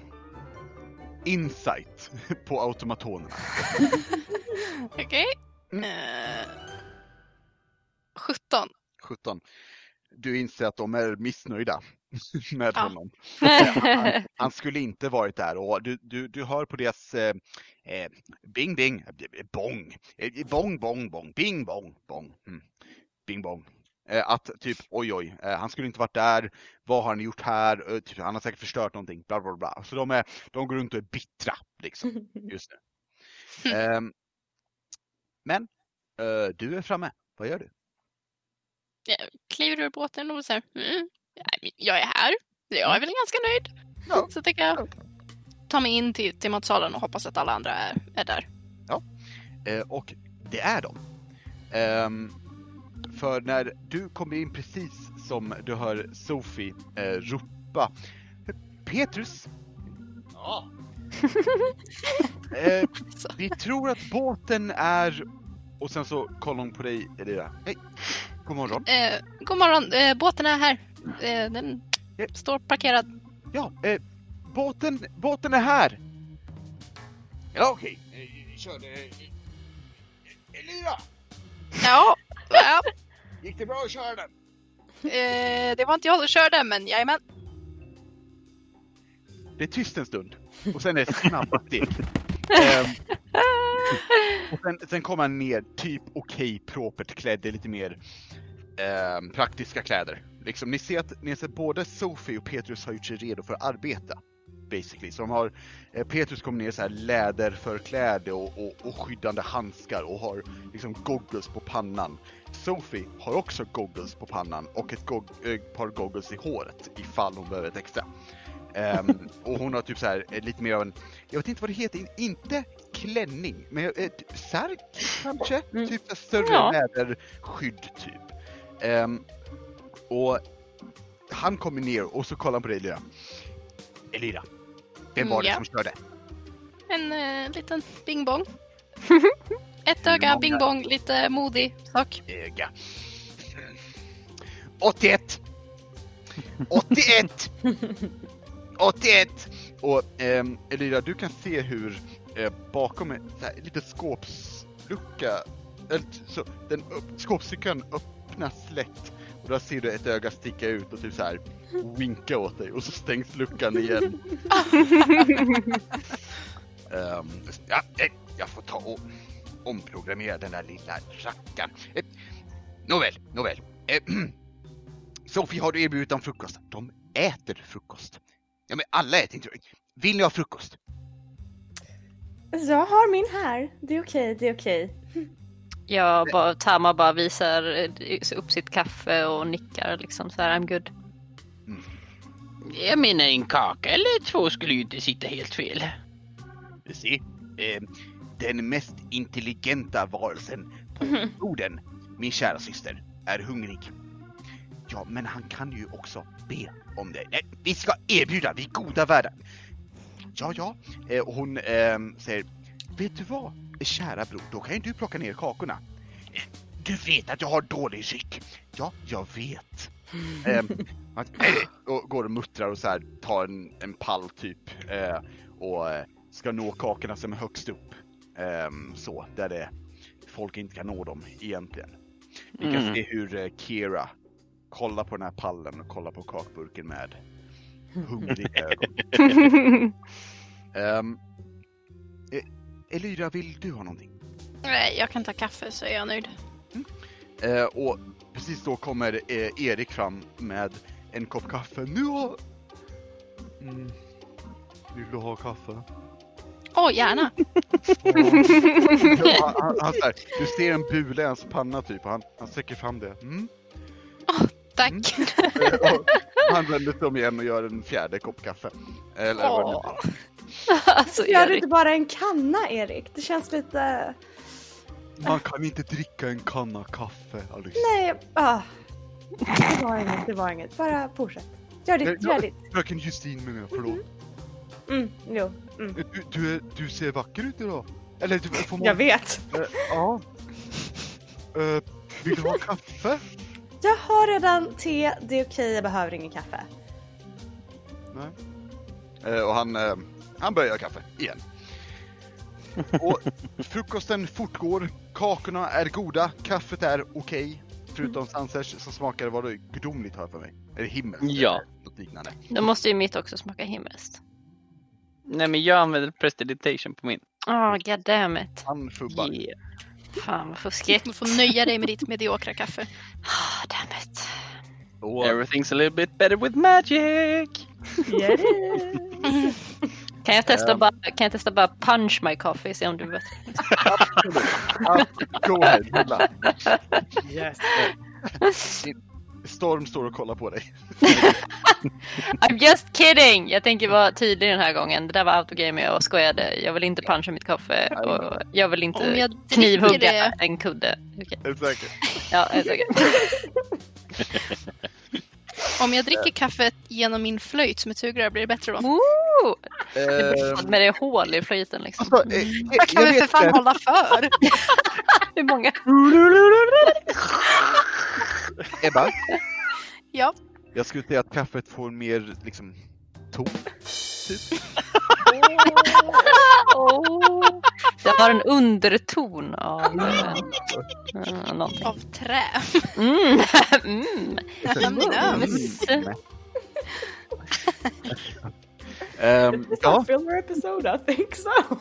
insight på automatonerna. Okej. Mm. Eh, 17. 17. Du inser att de är missnöjda med Ja. honom. han, han skulle inte varit där och du, du, du hör på deras eh, eh, bing bing, bong, eh, bong bong bong, bing bong bong, mm. bing bong. Eh, att typ oj oj, eh, han skulle inte varit där, vad har han gjort här, eh, typ, han har säkert förstört någonting, bla bla bla. Så de, är, de går runt och är bittra liksom just nu. Ehm, men du är framme, vad gör du? Jag kliver ur båten och säger mm, nej, jag är här. Jag är väl ganska nöjd. Ja. Så tänker jag ta mig in till, till matsalen och hoppas att alla andra är, är där. Eh, och det är de. Ehm, för när du kommer in precis som du hör Sophie eh, ropa Petrus, Ja. eh, Så. vi tror att båten är... Och sen så kollar hon på dig, Elira. Hej, god morgon. Eh, god morgon, eh, båten är här. Eh, den Ja. står parkerad. Ja, eh, båten, båten är här! Ja, okej. Eh, Kör. Eh, Elira, Ja, ja gick det bra att köra den? det var inte jag som körde men jajamän. Det är tyst en stund och sen är det snabba steg. Ehm, och sen, sen kommer han ner, typ okej propert klädd lite mer ehm, praktiska kläder. Liksom, ni ser att ni ser både Sophie och Petrus har gjort sig redo för att arbeta. basically. Så de har, eh, Petrus kommer ner så här läderförkläde och, och, och skyddande handskar och har liksom goggles på pannan. Sophie har också goggles på pannan och ett gog- eh, par goggles i håret ifall hon behöver ett extra. Ehm, och hon har typ så här eh, lite mer av en, jag vet inte vad det heter, in- inte klänning, men eh, särk kanske? Mm. Typ större Ja. läderskydd typ. Ehm, och han kommer ner och så kollar han på dig Elira. Elira, vem var det Mm, ja. som körde? En eh, liten bing-bong. Ett öga, Många. bing-bong, lite modig sak. Öga. 81! 81! 81! Och ehm, Elira, du kan se hur eh, bakom en liten skåpslucka, eller, så, den upp, skåpsluckan öppnas lätt och där ser du ett öga sticka ut och typ så här winka åt dig och så stängs luckan igen. Ehm, ja, eh, jag får ta och omprogrammera den där lilla rackaren. Eh, nåväl, nåväl. Eh, Sofie, har du erbjudit dem frukost? De äter frukost. Ja, men alla äter inte. Vill ni ha frukost? Jag har min här. Det är okej, det är okej. Jag bara, Tama bara visar eh, upp sitt kaffe och nickar liksom så här I'm good. Jag menar en kaka eller två skulle ju inte sitta helt fel. Du ser, eh, den mest intelligenta varelsen på jorden, min kära syster, är hungrig. Ja, men han kan ju också be om det. Nej, vi ska erbjuda, vi goda värdar. Ja, ja. Eh, och hon ehm, säger, vet du vad, kära bror, då kan ju du plocka ner kakorna. Eh, Du vet att jag har dålig psyk. Ja, jag vet. Ehm, att, och går och muttrar och så här, tar en, en pall typ eh, och eh, ska nå kakorna som är högst upp. Ehm, så, där det, folk inte kan nå dem egentligen. Vi kan Mm. se hur eh, Kira kollar på den här pallen och kollar på kakburken med hungriga ögon. Um, Elira, vill du ha någonting? Nej, jag kan ta kaffe så är jag nöjd. Eh, och precis då kommer eh, Erik fram med en kopp kaffe. Nu har... Mm. Vill du ha kaffe? Åh, gärna. Ja, han, han, här, du ser en bula i hans panna typ och han, han sträcker fram det. Mm. Tack. Eh, och han vänder sig om igen och gör en fjärde kopp kaffe. Eller Åh. alltså Gör du Erik. inte bara en kanna, Erik? Det känns lite... Man kan inte dricka en kanna kaffe, Alice. Nej, ah. Det var inget, det var inget. Bara fortsätt. Gör ditt, gör ditt. Fröken Justin menar jag, förlåt. Mm, jo. Mm. Du, du, är- du ser vacker ut idag. Eller du, får man... Jag vet. Eh, ja. Eh, vill du ha kaffe? Jag har redan te, det är okej, jag behöver ingen kaffe. Nej. Eh, och han, eh, han börjar göra kaffe igen. Och frukosten fortgår, kakorna är goda, kaffet är okej. Förutom Sansers som smakar, vad det gudomligt har jag för mig. Eller himmelskt Ja. eller något liknande. Då måste ju mitt också smaka himmelskt. Nej men jag använder prestidigitation på min. Åh, oh, god damn it. Han fubbar. Yeah. Fan vad fuskigt. Du får nöja dig med ditt mediokra kaffe. Ah, damn it. Och, Everything's a little bit better with magic! Det. Kan jag testa Ehm. bara, kan jag testa bara punch my coffee se om du vet? go ahead, rulla. Yes. Storm står och kollar på dig. I'm just kidding! Jag tänker vara tydlig den här gången. Det där var autogame jag skojade. Jag vill inte puncha mitt kaffe och jag vill inte jag knivhugga det, en kudde. Du säker? Ja, säker. om jag dricker kaffet genom min flöjt som ett sugrör, blir det bättre då? Woo! Ehm, Med det hål i flöjten liksom. alltså, eh, Jag kan jag väl för fan det. hålla för? Hur många? Ebba, Ja. jag skulle säga att kaffet får mer liksom ton. Typ. Oh. Det har en underton av eh, eh, någonting. Av trä. Mm. Mm. Mm. Ehm, Is ja, filler episode? I think so.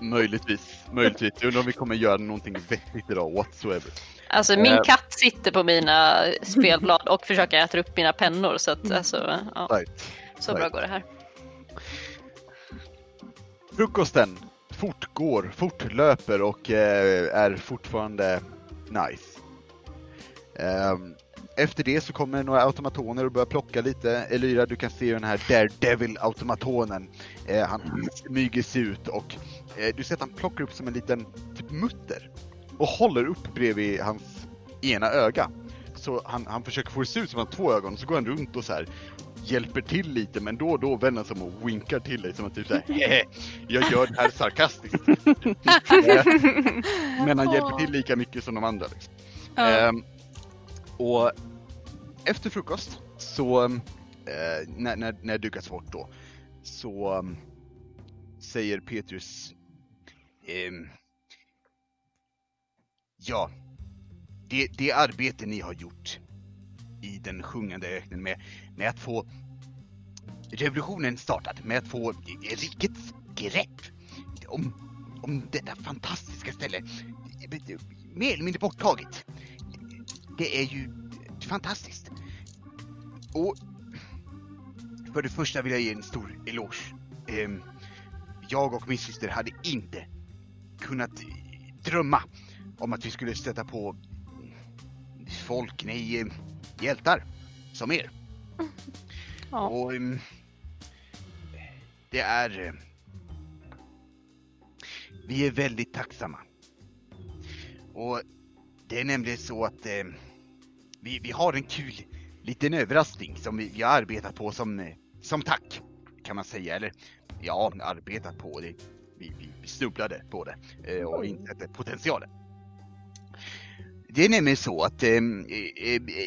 möjligtvis. Möjligtvis. Jag undrar om vi kommer göra någonting vettigt idag whatsoever. Alltså min Eh. katt sitter på mina spelblad och försöker äta upp mina pennor så att alltså, ja, Right. så bra går det här. Frukosten fortgår, fortlöper och eh, är fortfarande nice. Ehm, efter det så kommer några automatoner och börjar plocka lite. Elyra, du kan se den här Daredevil-automatonen. Eh, han smyger sig ut och eh, du ser att han plockar upp som en liten typ mutter och håller upp bredvid hans ena öga. Så han, han försöker få det se ut som att han har två ögon, så går han runt och så här hjälper till lite men då och då vänder han sig om och winkar till dig som att typ såhär jag gör det här sarkastiskt. Men han hjälper till lika mycket som de andra. Liksom. Ja. Ehm, och efter frukost så, eh, när, när, när det dukas bort då, så um, säger Petrus ehm, Ja, det, det arbete ni har gjort i den sjungande öknen med, med att få revolutionen startad, med att få rikets grepp om, om detta fantastiska ställe, mer eller mindre borttaget. Det är ju fantastiskt. Och för det första vill jag ge en stor eloge. Ehm, jag och min syster hade inte kunnat drömma om att vi skulle stöta på folk, nej, ehm, hjältar som er. Ja. Och ehm, det är... Vi är väldigt tacksamma. Och det är nämligen så att eh, vi, vi har en kul liten överraskning som vi, vi har arbetat på som, eh, som tack, kan man säga. Eller ja, arbetat på det. Vi, vi, vi snubblade på det eh, och insett potentialen. Det är nämligen så att eh,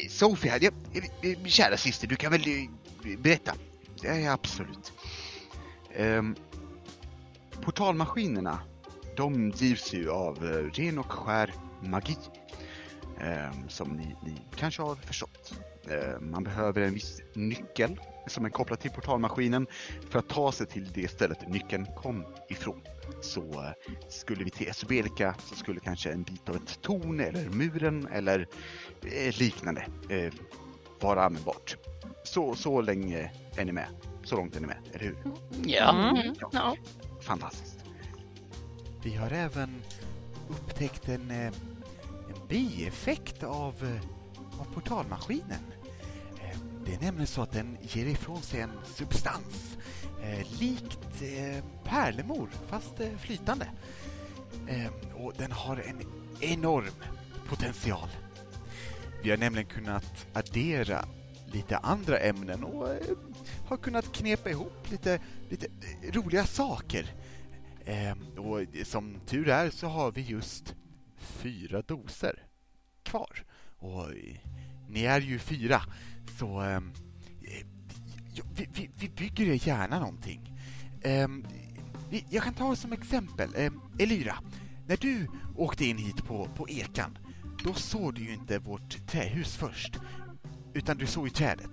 Sofie eh, eh, eh, eh kära syster, du kan väl eh, berätta? berätta? är absolut. Eh, portalmaskinerna, de drivs ju av eh, ren och skär magi. Ehm, som ni, ni kanske har förstått. Ehm, man behöver en viss nyckel som är kopplad till portalmaskinen för att ta sig till det stället nyckeln kom ifrån. Så eh, skulle vi till Esubelika så skulle kanske en bit av ett torn eller muren eller eh, liknande eh, vara användbart. Så, så länge är ni med. Så långt är ni med, eller hur? Ja. Mm. Ja. Fantastiskt. Vi har även upptäckt en, en bieffekt av, av portalmaskinen. Det är nämligen så att den ger ifrån sig en substans eh, likt eh, pärlemor, fast eh, flytande. Eh, och den har en enorm potential. Vi har nämligen kunnat addera lite andra ämnen och eh, har kunnat knepa ihop lite, lite eh, roliga saker. Eh, och som tur är så har vi just fyra doser kvar. Och eh, ni är ju fyra, så eh, vi, vi, vi bygger ju gärna någonting. Eh, vi, jag kan ta som exempel, eh, Elyra. När du åkte in hit på, på ekan, då såg du ju inte vårt trähus först, utan du såg ju trädet.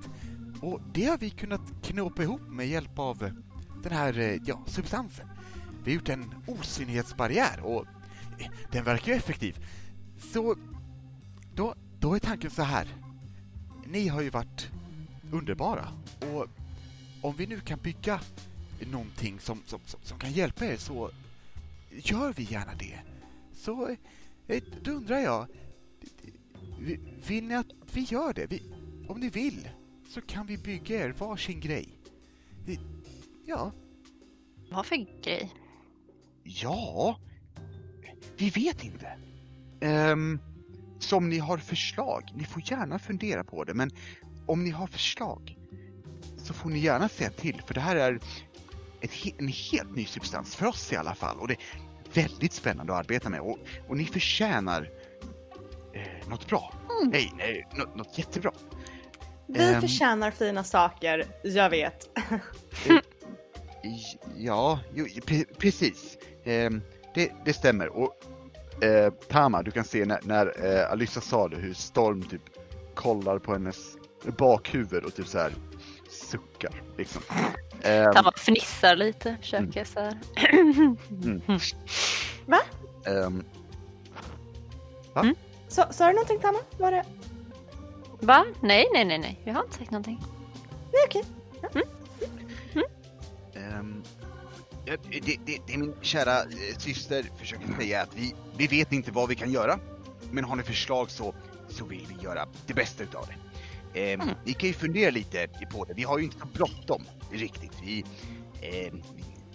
Och det har vi kunnat knåpa ihop med hjälp av den här eh, ja, substansen. Vi har gjort en osynlighetsbarriär och eh, den verkar ju effektiv. Så då, då är tanken så här. Ni har ju varit underbara och om vi nu kan bygga någonting som, som, som, kan hjälpa er så gör vi gärna det. Så eh, då undrar jag, vi- vill ni att vi gör det? Vi, om ni vill så kan vi bygga er varsin grej. Vi, ja, Vad för grej? Ja, vi vet inte. Ehm, så om ni har förslag, ni får gärna fundera på det, men om ni har förslag så får ni gärna säga till, för det här är ett, en helt ny substans, för oss i alla fall, och det är väldigt spännande att arbeta med, och, och ni förtjänar eh, något bra. Nej, nej, något, något jättebra. Vi Ehm. förtjänar fina saker, jag vet. I- Ja, jo, pre precis. Ehm, det, det stämmer. Och eh, Tama, du kan se när, när eh, Alyssa sa det, hur Storm typ kollar på hennes bakhuvud och typ så här suckar. Liksom. Ehm, Tamma fnissar lite, försöker så här. mm. Va? Ehm, Så, sa du någonting Tamma? Var det? Va? Nej, nej, nej, nej. Jag har inte sagt någonting. Nej okej. ehm, Ja, Det, det, det min kära eh, syster försöker säga att vi, vi vet inte vad vi kan göra. Men har ni förslag så, så vill vi göra det bästa utav det. Eh, Ni kan ju fundera lite på det. Vi har ju inte så bråttom riktigt. Vi, eh,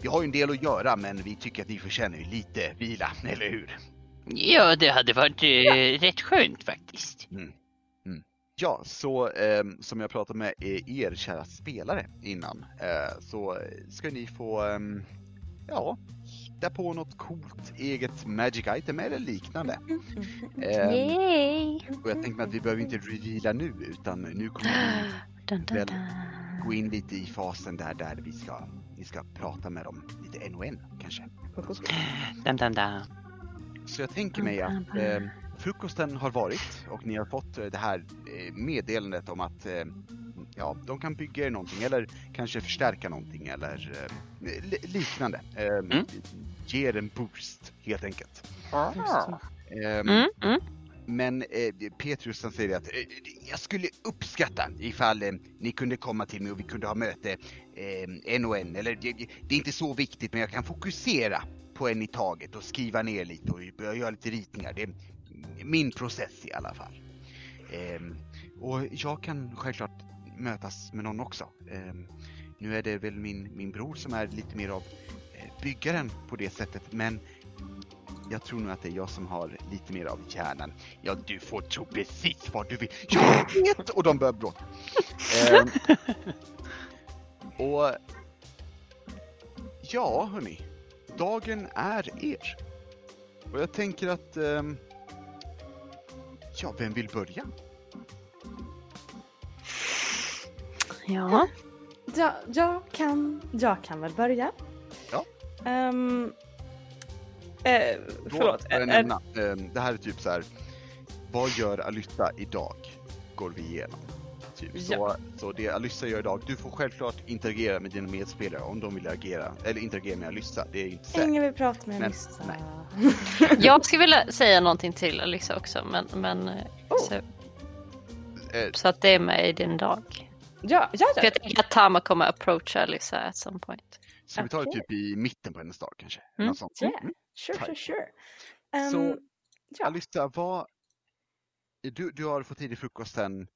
vi har ju en del att göra men vi tycker att ni förtjänar ju lite vila, eller hur? Ja, det hade varit eh, rätt skönt faktiskt. Ja, så ehm, som jag pratade med eh, er kära spelare innan eh, så ska ni få ehm, ja, hitta på något coolt eget magic item eller liknande. Yay! och jag tänkte mig att vi behöver inte reveala nu utan nu kommer vi Väl- gå in lite i fasen där, där vi ska, ni ska prata med dem lite en och en kanske. Dun, dun, dun. Så jag tänker mig att eh, frukosten har varit och ni har fått eh, det här eh, meddelandet om att eh, ja, de kan bygga er någonting eller kanske förstärka någonting eller eh, li- liknande. Eh, Ge er en boost helt enkelt. Eh, Mm, mm. Men eh, Petrus han säger att eh, jag skulle uppskatta ifall eh, ni kunde komma till mig och vi kunde ha möte eh, en och en. Eller det, det är inte så viktigt men jag kan fokusera på en i taget och skriva ner lite och börja göra lite ritningar. Det är min process i alla fall. Ehm, och jag kan självklart mötas med någon också. Ehm, nu är det väl min, min bror som är lite mer av eh, byggaren på det sättet men jag tror nog att det är jag som har lite mer av hjärnan. Ja, du får tro precis vad du vill. Jag vet! Och de börjar bråka. Ehm, och ja, hörni. Dagen är er. Och jag tänker att... ehm, ja, vem vill börja? Ja. Ja, jag kan, jag kan väl börja. Ja. Ehm, eh, Då förlåt. får jag nämna, ehm, det här är typ så här. Vad gör Alyssa idag? Går vi igenom. Typ. Så, Ja. så det Alyssa gör idag, du får självklart interagera med dina medspelare om de vill agera, eller interagera med Alyssa. Det är inte säkert. Ingen vill prata med nej. Jag skulle vilja säga någonting till Alyssa också men, men eh, Oh. så, Eh, så att det är med i din dag. Ja, ja, För ja. jag tänker att Tama kommer approacha Alyssa at some point. Ska vi ta det typ i mitten på hennes dag kanske? Mm. Något sånt. Yeah. Sure, Tack. sure, sure. Ehm, Så ja. Alyssa, vad... Du, du har fått i dig frukosten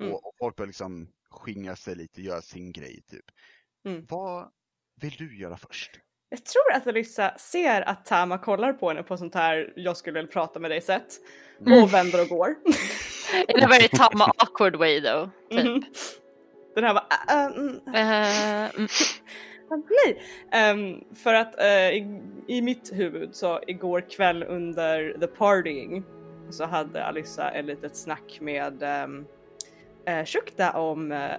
Mm. och, och folk börjar liksom skingra sig lite, göra sin grej typ. Mm. Vad vill du göra först? Jag tror att Alyssa ser att Tama kollar på henne på sånt här jag skulle väl prata med dig sätt. Mm. Och vänder och går. In a very Tama awkward way though. Typ. Mhm. Den här var äh, mm, Eh, mm. nej. Ehm, för att eh, i, i mitt huvud så igår kväll under the partying så hade Alyssa ett litet snack med um, uh, Shukta om eh,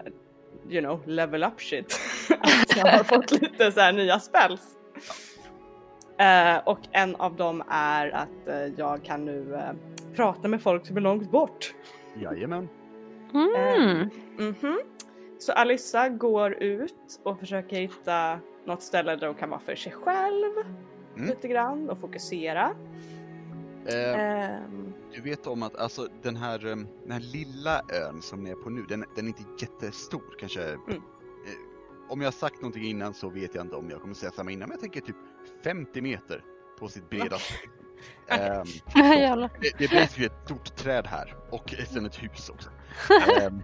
you know level up shit. att jag har fått lite så här nya spells. Eh, och en av dem är att eh, jag kan nu eh, prata med folk som är långt bort. Jajamän. Mm. Mhm. Så Alyssa går ut och försöker hitta något ställe där hon kan vara för sig själv Mm. lite grann och fokusera. Eh, Ehm, Du vet om att alltså, den, här, eh, den här lilla ön som ni är på nu, den, den är inte jättestor. Kanske, Mm. eh, om jag har sagt någonting innan så vet jag inte om jag kommer säga samma innan, men jag tänker typ 50 meter på sitt bredaste. Ehm, Jävlar. det, det är basically ett stort träd här och sen ett hus också. Ehm,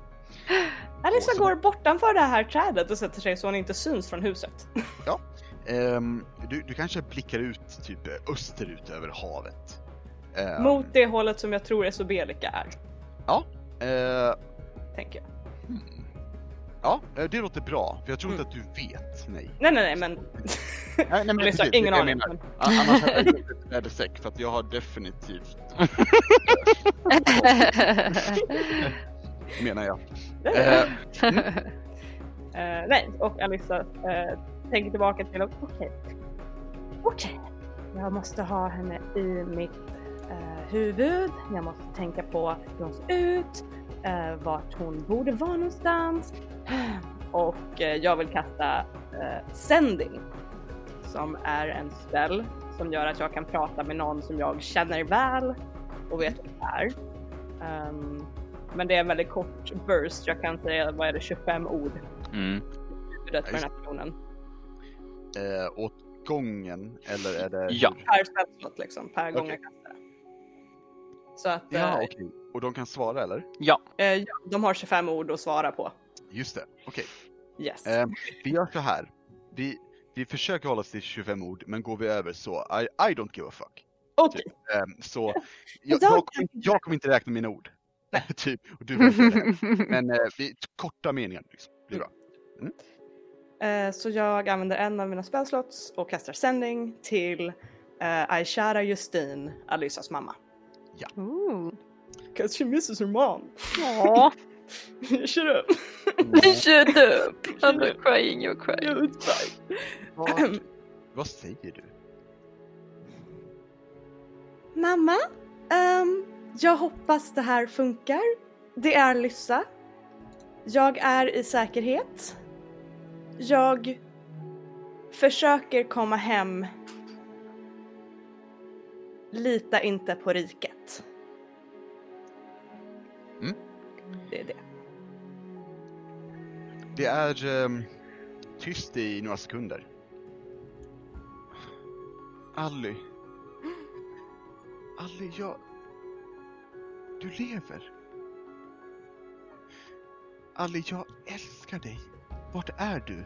Alyssa Och så- går bortanför det här trädet och sätter sig så hon inte syns från huset. ehm, du, du kanske blickar ut typ österut över havet. Ehm, Mot det hållet som jag tror Esobelika är, eh, tänker jag. hmm. Ja, eh, det låter bra. För jag tror Mm. inte att du vet. Nej. Nej nej nej men nej, nej men precis, ingen jag aning. Men... Annars hade jag gjort ett väderstreck för att jag har definitivt, menar jag. Eh, mm. eh, nej, och Alissa uh, tänker tillbaka till att okej, Okay. jag måste ha henne i mitt uh, huvud. Jag måste tänka på hur hon ser ut, uh, vart hon borde vara någonstans. Och jag vill kasta eh, Sending som är en spell som gör att jag kan prata med någon som jag känner väl och vet vem det är. Um, men det är en väldigt kort burst. Jag kan säga, vad är det, 25 ord Mm. huvudet på den här personen. eh, åt gången eller är det? Ja. Per spelslott liksom, per gång Okej. jag kastar. Så att Ja, eh, okej. Och de kan svara eller? Ja. eh, ja, de har 25 ord att svara på. Just det, okej. Yes. Eh, vi gör så här. Vi, vi försöker hålla oss till 25 ord, men går vi över så I, I don't give a fuck. Okej. Ehm, så jag, Jag jag, kommer, jag kommer inte räkna mina ord. typ, och du inte räkna. Men eh, vi, korta meningar liksom. blir bra. Eh, så jag använder en av mina spellslots och kastar sändning till eh, Aishara Justin, Alysas mamma. Ooh. Cause she misses her mom. Aw. Shut up. Shut up! I'm not crying, you're crying. Yeah, it's fine. Vad, vad säger du? Mamma, ehm, jag hoppas det här funkar. Det är Lyssa. Jag är i säkerhet. Jag försöker komma hem. Lita inte på riket. Mm. Det är det. Det är ehm, tyst i några sekunder. Ally. Ally, jag... Du lever. Ali, jag älskar dig. Vart är du?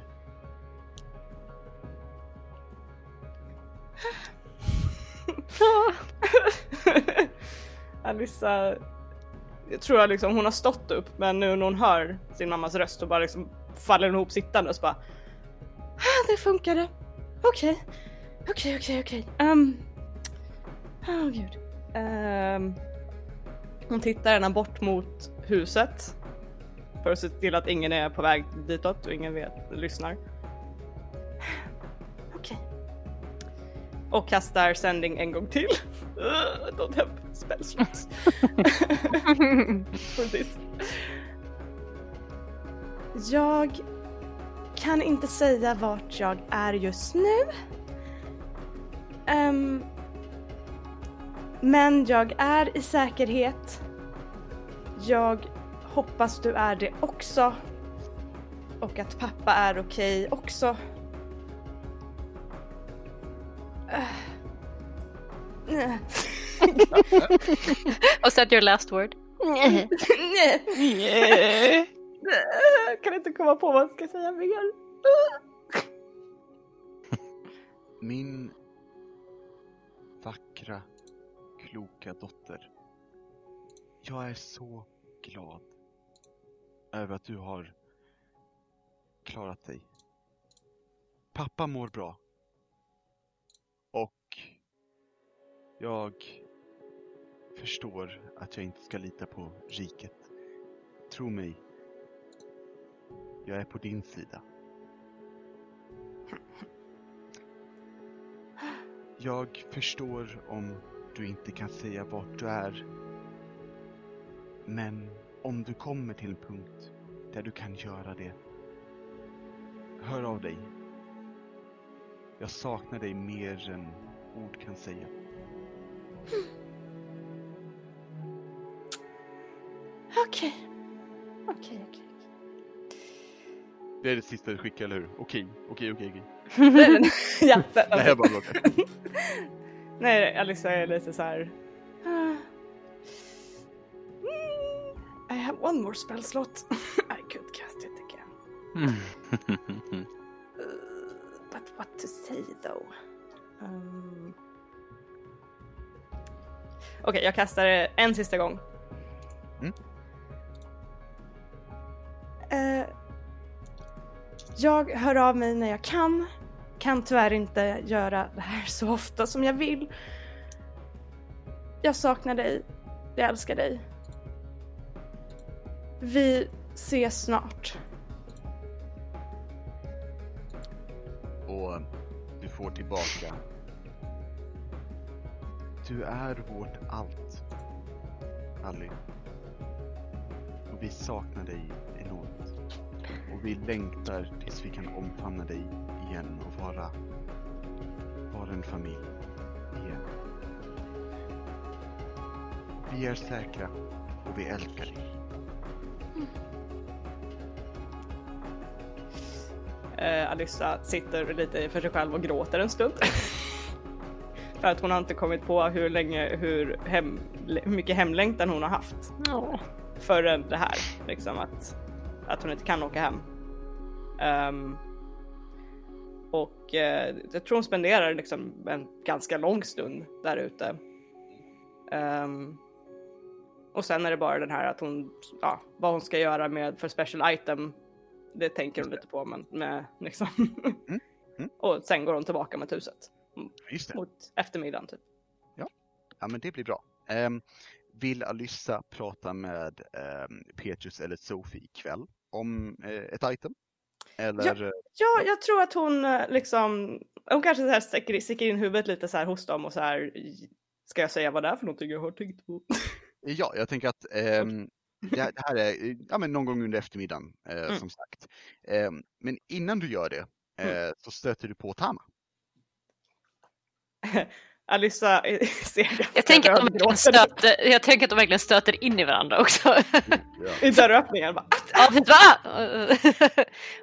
Alissa, jag tror jag liksom hon har stått upp men nu när hon hör sin mammas röst så bara liksom faller hon ihop sittande och så bara ah, det funkade. Okej, okej, okej, okej. Ehm, Åh gud. Um hon tittar gärna bort mot huset för att se till att ingen är på väg ditåt och ingen vet, lyssnar. Okej. Och kastar sändning en gång till. Don't have spell slots. Jag kan inte säga vart jag är just nu. Ehm, men jag är i säkerhet. Jag hoppas du är det också. Och att pappa är okej också. Uh. Was that your last word? kan inte komma på vad jag ska säga mer. Min vackra, kloka dotter. Jag är så glad över att du har klarat dig. Pappa mår bra. Och jag förstår att jag inte ska lita på riket. Tro mig. Jag är på din sida. Jag förstår om du inte kan säga vart du är. Men om du kommer till en punkt där du kan göra det. Hör av dig. Jag saknar dig mer än ord kan säga. Okej. Okej, okej. Det är det sista du skickar, eller hur? Okej, okej, okej, okej. ja, det, här är bara blockar. Nej, Alissa är lite så här. "Ah, mm, I have one more spell slot. I could cast it again. Uh, but what to say though? Um... Okej, jag kastar det en sista gång. Mm. Eh, jag hör av mig när jag kan. Kan tyvärr inte göra det här så ofta som jag vill. Jag saknar dig. Jag älskar dig. Vi ses snart. Och du får tillbaka. Du är vårt allt. Ally. Och vi saknar dig. Och vi längtar tills vi kan omfamna dig igen och vara, vara en familj igen. Vi är säkra och vi älskar dig. eh, Alyssa sitter lite för sig själv och gråter en stund. för att hon har inte kommit på hur länge, hur, hem, hur mycket hemlängtan hon har haft Åh. förrän det här. Liksom att, att hon inte kan åka hem. Ehm, och eh, jag tror hon spenderar liksom en ganska lång stund där ute. Ehm, och sen är det bara den här att hon, ja, vad hon ska göra med för special item. Det tänker hon lite på men med liksom. mm. och sen går hon tillbaka med huset Just mot eftermiddagen typ. Ja, men det blir bra. Ehm, vill Alyssa prata med um, Petrus eller Sofie ikväll om eh, ett item? Eller? eh, Ja, jag tror att hon eh, liksom, hon kanske så här sticker, sticker in huvudet lite så här hos dem och så här. Ska jag säga vad det är för någonting jag har tänkt på? Ja, jag tänker att ehm, det, här, det här är ja, men någon gång under eftermiddagen eh, Mm. som sagt. Ehm, men innan du gör det eh, så stöter du på Tama. Alyssa eh, ser Jag tänker, att de verkligen stöter, jag tänker att de verkligen stöter in i varandra också. i dörröppningen. Bara, "Ah, ja, vet du vad?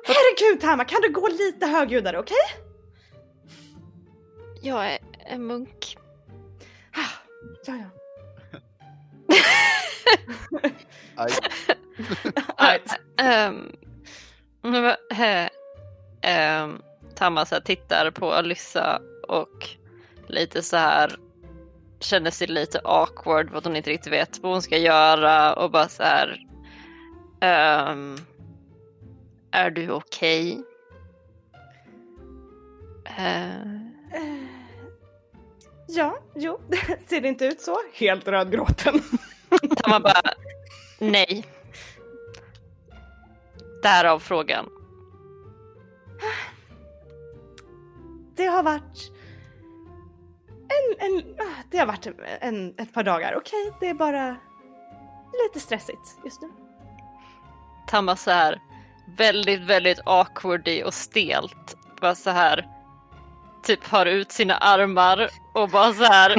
Herregud Tama, kan du gå lite högljuddare, okej? Jag är en munk. Ah, Ja, ja. Aj. Um, um, Tamma så här tittar på Alyssa och lite så här känner sig lite awkward för att hon inte riktigt vet vad hon ska göra och bara så här. ehm, är du okej? Eh, Eh, Ja, jo, ser det inte ut så? Helt rödgråten. Tamma bara nej. Därav frågan. Det har varit en, en, ah, det har varit en, ett par dagar, okej? Det är bara lite stressigt just nu. Tamma så här väldigt, väldigt awkwardy och stelt. Bara så här typ har ut sina armar och bara så här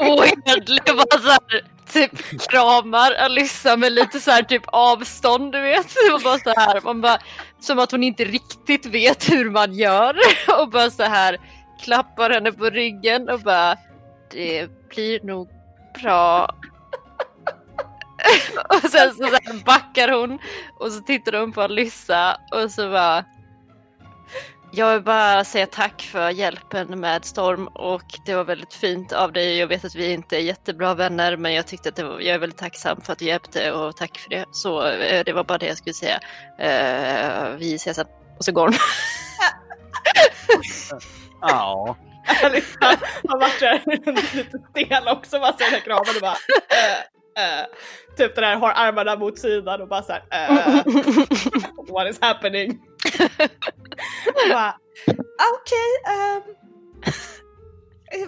ohederlig bara så här typ kramar Alyssa med lite så här typ avstånd du vet. Och bara så här, man bara, som att hon inte riktigt vet hur man gör och bara så här klappar henne på ryggen och bara det blir nog bra och sen så, så backar hon och så tittar hon på Alyssa och så bara Jag vill bara säga tack för hjälpen med Storm och det var väldigt fint av dig. Jag vet att vi inte är jättebra vänner men jag tyckte att det var, jag är väldigt tacksam för att du hjälpte och tack för det. Så eh, det var bara det jag skulle säga. Uh, vi ses sen. Och så går hon. Ja. Har varit där lite stel också, bara den här och bara eh, eh. Typ den här har armarna mot sidan och bara såhär eh, What is happening? Och bara okej, ehm,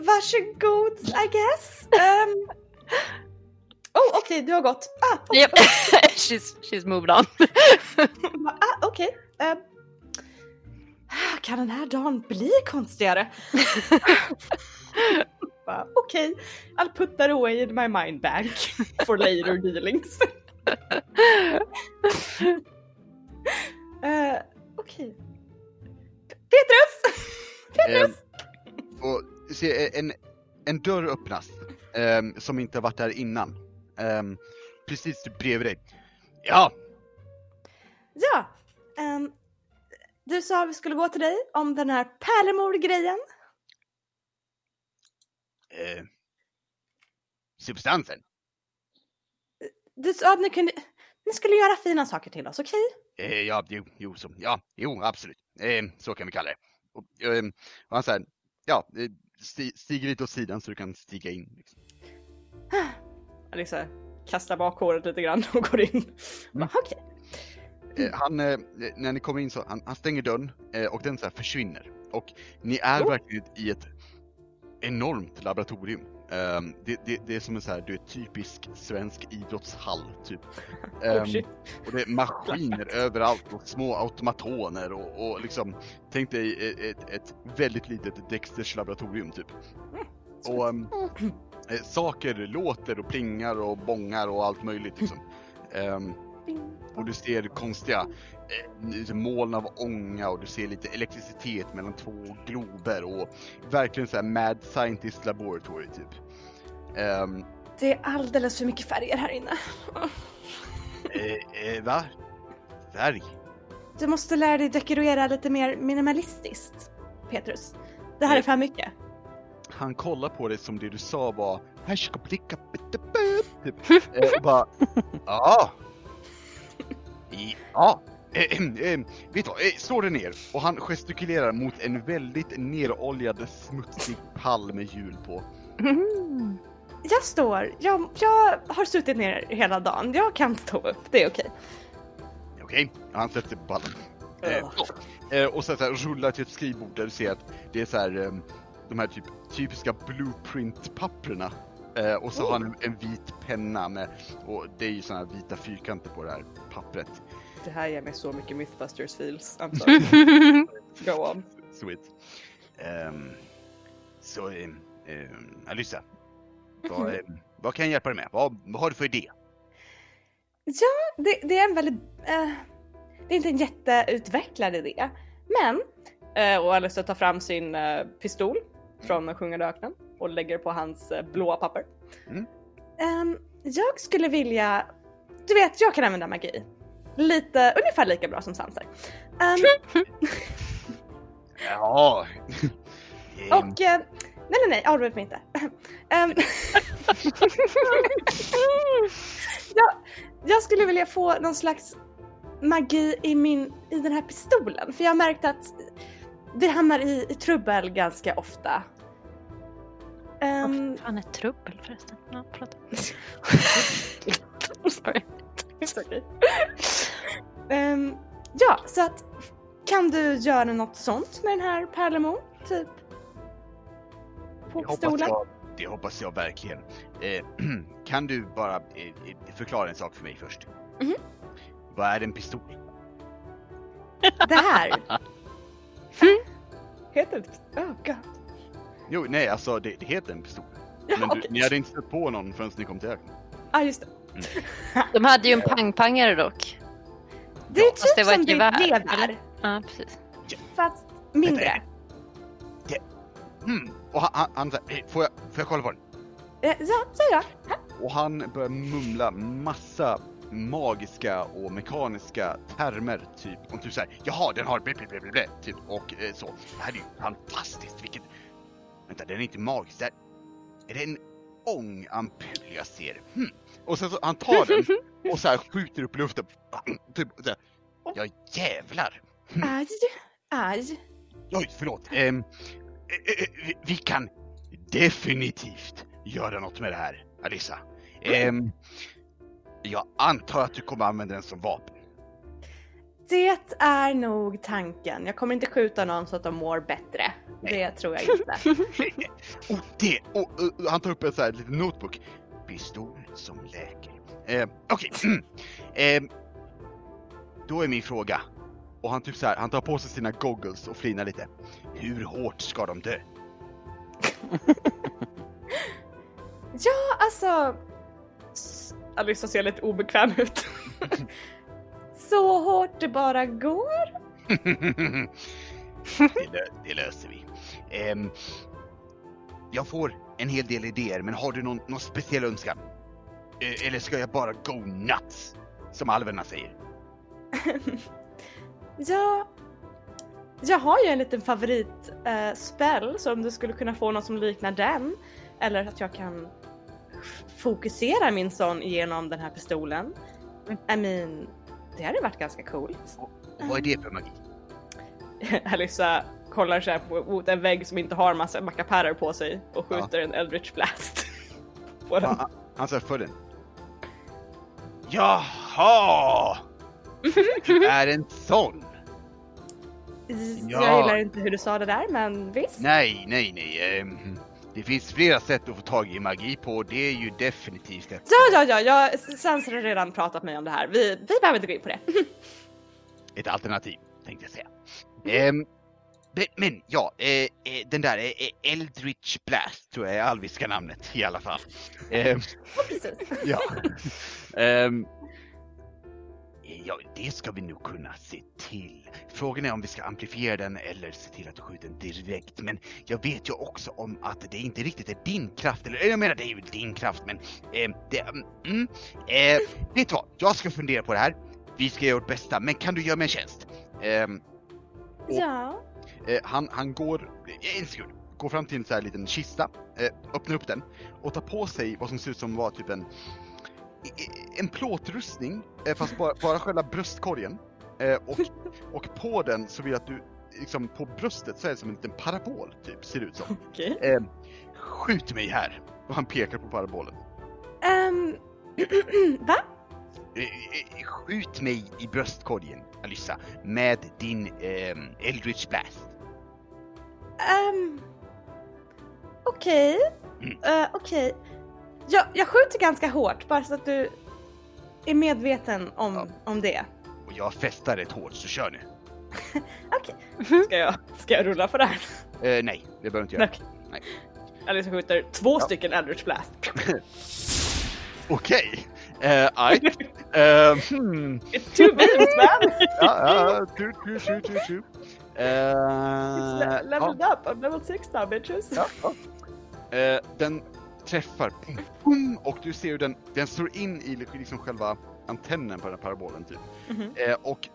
varsågod I guess. Um, oh okej, du har gått. Ah, okej. Yep. she's, she's moved on. Ah, okej. ehm. Kan den här dagen bli konstigare? Okej, I'll put that away in my mind bank for later dealings. uh, Okej. Petrus! Petrus! Ehm, och se, en, en dörr öppnas ehm, som inte varit där innan. Ehm, precis bredvid dig. Ja, Ja, ehm, du sa vi skulle gå till dig om den här pärlemor-grejen. eh, substansen. Du sa att ni kunde, ni skulle göra fina saker till oss, okej? Eh, ja, jo, jo, så, ja, jo, absolut. Eh, så kan vi kalla det. Och, ehm, och han säger, ja, eh, sti, stiger lite åt sidan så du kan stiga in. Liksom. Alicia kastar bak håret lite grann och går in. Bara, Okej. Eh, han, eh, när ni kommer in så, han, han stänger dörren eh, och den så försvinner. Och ni är Oh. verkligen i ett enormt laboratorium. Ehm, det, det, det är som en så här, du är typisk svensk idrottshall typ. Oh, Ehm, shit. och det är maskiner överallt och små automatoner och, och liksom, tänk dig ett, ett, ett väldigt litet Dexters laboratorium typ. Och ehm, eh, saker låter och plingar och bångar och allt möjligt liksom. Och du ser konstiga eh, moln av ånga och du ser lite elektricitet mellan två glober och verkligen så här mad scientist laboratory typ. Ehm, Det är alldeles för mycket färger här inne. eh, eh, va? Färg? Du måste lära dig dekorera lite mer minimalistiskt, Petrus. Det här är för mycket. Han kollar på dig som det du sa var typ. Eh, bara ja. Ja. Eh, eh, vet du vad, eh, slå dig ner. Och han gestikulerar mot en väldigt neroljad smutsig pall med hjul på. Jag står, jag, jag har suttit ner hela dagen. Jag kan stå upp, det är okej. Okej, han sätter sig på pallen. Eh, eh, och så, så här, rullar till ett skrivbord där du ser att det är så här, eh, de här typ, typiska blueprint-papperna. Eh, och så har han en, en vit penna med, och det är ju såna här vita fyrkanter på det här pappret. Det här ger mig så mycket Mythbusters feels. I'm sorry. Go on. Sweet. Ehm, så, um, Alyssa. Vad, ehm, vad kan jag hjälpa dig med? Vad, vad har du för idé? Ja, det, det är en väldigt... eh, det är inte en jätteutvecklad idé. Men, uh, och Alice tar fram sin eh, pistol från den sjungande öknen och lägger på hans uh, blåa papper. Mm. Ehm, jag skulle vilja... Du vet, jag kan använda magi. Lite, ungefär lika bra som Sansar. Ehm, Ja. Och... eh, nej, nej, nej, avbryt mig inte. Ehm, jag, jag skulle vilja få någon slags magi i, min, i den här pistolen. För jag har märkt att vi hamnar i, i trubbel ganska ofta. Ehm, Vad fan är trubbel förresten? Ja, prata. Sorry. It's okay. Ehm, ja, så att kan du göra något sånt med den här pärlemor? Typ? På Det hoppas, pistolen? jag, det hoppas jag verkligen. Eh, kan du bara eh, eh, förklara en sak för mig först? Mhm. Vad är en pistol? Det här? Heter det Oh god. Jo, nej alltså det, det heter en pistol. Ja, Men du, okej. ni hade inte stött på någon förrän ni kom till öknen. ah, just det. De hade ju en pangpangare dock. Det är det typ var som det gevär, lever, eller? Ja, precis. fast mindre. Mm. Och han, han, han säger, "Eh, får jag, får jag kolla på den? Eh, Ja, så ja. Här. Och han börjar mumla massa magiska och mekaniska termer typ om typ såhär, jaha den har blä, blä, blä, blä, blä, typ och eh, så. Det här är ju fantastiskt, vilket... Vänta, den är inte magisk, det här... Är det en ångampull jag ser? Hmm. Och sen så, han tar den och så här skjuter upp luften. Typ så här, ja jävlar! Aj, aj. Oj, förlåt. Ehm, eh, eh, vi- vi kan definitivt göra något med det här, Alissa. Ehm, jag antar att du kommer använda den som vapen. Det är nog tanken. Jag kommer inte skjuta någon så att de mår bättre. Det tror jag inte. och det, och, och, och han tar upp en sån här liten notebook. Pistol som läker. Ehm, Okej. Ehm, då är min fråga. Och han typ så här, han tar på sig sina goggles och flinar lite. Hur hårt ska de dö? Ja, alltså... Alyssa ser lite obekväm ut. så hårt det bara går. det, lö- det löser vi. Ehm, jag får en hel del idéer, men har du någon, någon speciell önskan? Eh, eller ska jag bara go nuts? Som alverna säger. Ja, jag har ju en liten favoritspel eh, så om du skulle kunna få något som liknar den. Eller att jag kan fokusera min sån genom den här pistolen. I mean, det hade varit ganska coolt. Och vad är det för magi? Alyssa kollar så här på, mot en vägg som inte har massa mackapärer på sig och skjuter en Eldritch Blast. på den. Han, han- säger för den. Jaha! Du är en sån? Ja. Jag gillar inte hur du sa det där, men visst. Nej, nej, nej. ehm, det finns flera sätt att få tag i magi på. Det är ju definitivt ett. Ja, ja, ja, jag, Sans har redan pratat med mig om det här. Vi, vi behöver inte gå in på det. ett alternativ, tänkte jag säga. Ehm, men, ja, eh, eh, den där eh, eh, Eldritch Blast tror jag är alviska namnet i alla fall. Ehm, Precis. ja. Ehm, Ja, det ska vi nog kunna se till. Frågan är om vi ska amplifiera den eller se till att du skjuter den direkt. Men jag vet ju också om att det inte riktigt är din kraft. Eller jag menar, det är ju din kraft, men eh, det... Mm, eh, vet du vad? Jag ska fundera på det här. Vi ska göra vårt bästa, men kan du göra mig en tjänst? Ehm, Ja. Eh, han, han går, eh, en sekund, går fram till en sån här liten kista, eh, öppnar upp den och tar på sig vad som ser ut som var typ en, en plåtrustning, eh, fast bara, bara själva bröstkorgen. Eh, och, och på den så vill jag att du, liksom på bröstet så är det som en liten parabol typ, ser det ut som. Okej. Eh, skjut mig här! Och han pekar på parabolen. Ehm, va? Skjut mig i bröstkorgen, Alyssa, med din eh, Eldritch Blast. Um, Okej. Mm. Eh, Okej. Jag, jag skjuter ganska hårt bara så att du är medveten om, Ja. om det. Och jag festar rätt hårt, så kör nu. Okej. Ska, jag, ska jag rulla på det här? Eh, nej, det behöver du inte göra. Okej. Nej. Alice skjuter två Ja. stycken Eldritch Blast. Okej. Aj. Eh, hmm. It's two beams man! Ja, ja, tu, tu, tu, tu, tu. Eh, It's le- ja, leveled up, I'm level 6 now bitches. ja, ja. Eh, den träffar pum, pum, och du ser hur den, den slår in i liksom själva antennen på den här parabolen typ. Mhm. Eh, och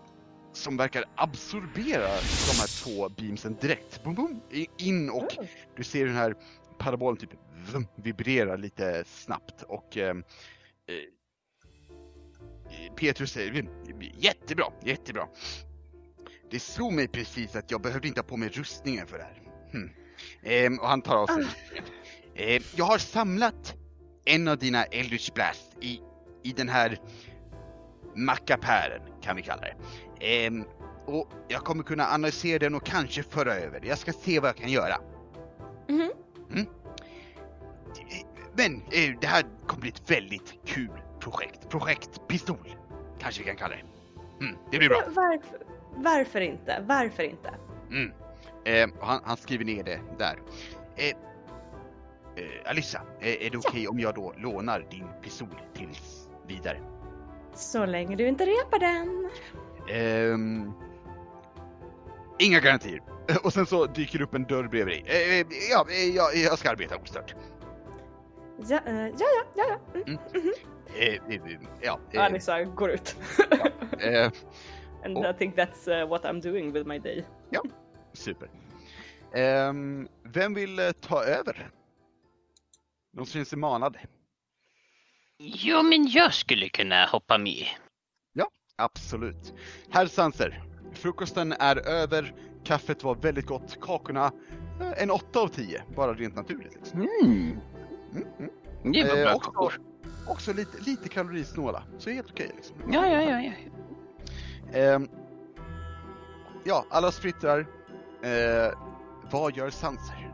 som verkar absorbera de här två beamsen direkt. Boom, boom, in och Mm. du ser den här parabolen typ vum, vibrerar lite snabbt och Petrus säger jättebra, jättebra. Det slog mig precis att jag behövde inte ha på mig rustningen för det här. Hm. Ehm, och han tar av sig. Ehm, jag har samlat en av dina Eldritch Blast i, i den här mackapären, kan vi kalla det. Ehm, och jag kommer kunna analysera den och kanske föra över. Jag ska se vad jag kan göra. Mhm. Men eh, det här kommer bli ett väldigt kul projekt. Projekt Pistol, kanske vi kan kalla det. Mm, det blir bra. Varför, varför inte? Varför inte? Mm. Eh, han, han skriver ner det där. Eh, eh, Alyssa, eh, är det okej om jag då lånar din pistol tills vidare? Så länge du inte repar den. Ehm, inga garantier. Och sen så dyker upp en dörr bredvid dig. Eh, eh, ja, eh, ja, jag ska arbeta ostört. Ja, eh, ja, ja, ja. ja. Mm. Eh, eh, ja, eh, Alissa går ut. eh, And Och- I think that's uh, what I'm doing with my day. super. Ehm, vem vill eh, ta över? Någon som känner sig manad? Jo, men jag skulle kunna hoppa med. Absolut. Herr Sanser, frukosten är över, kaffet var väldigt gott, kakorna eh, en 8 av 10, bara rent naturligt. Liksom. Mm. Mm, mm. Det var Eh, bra också, kakor. också lite, lite kalorisnåla, så helt okej. liksom. Ja, ja, ja, ja. Eh, ja, alla sprittrar. Eh, vad gör Sanser?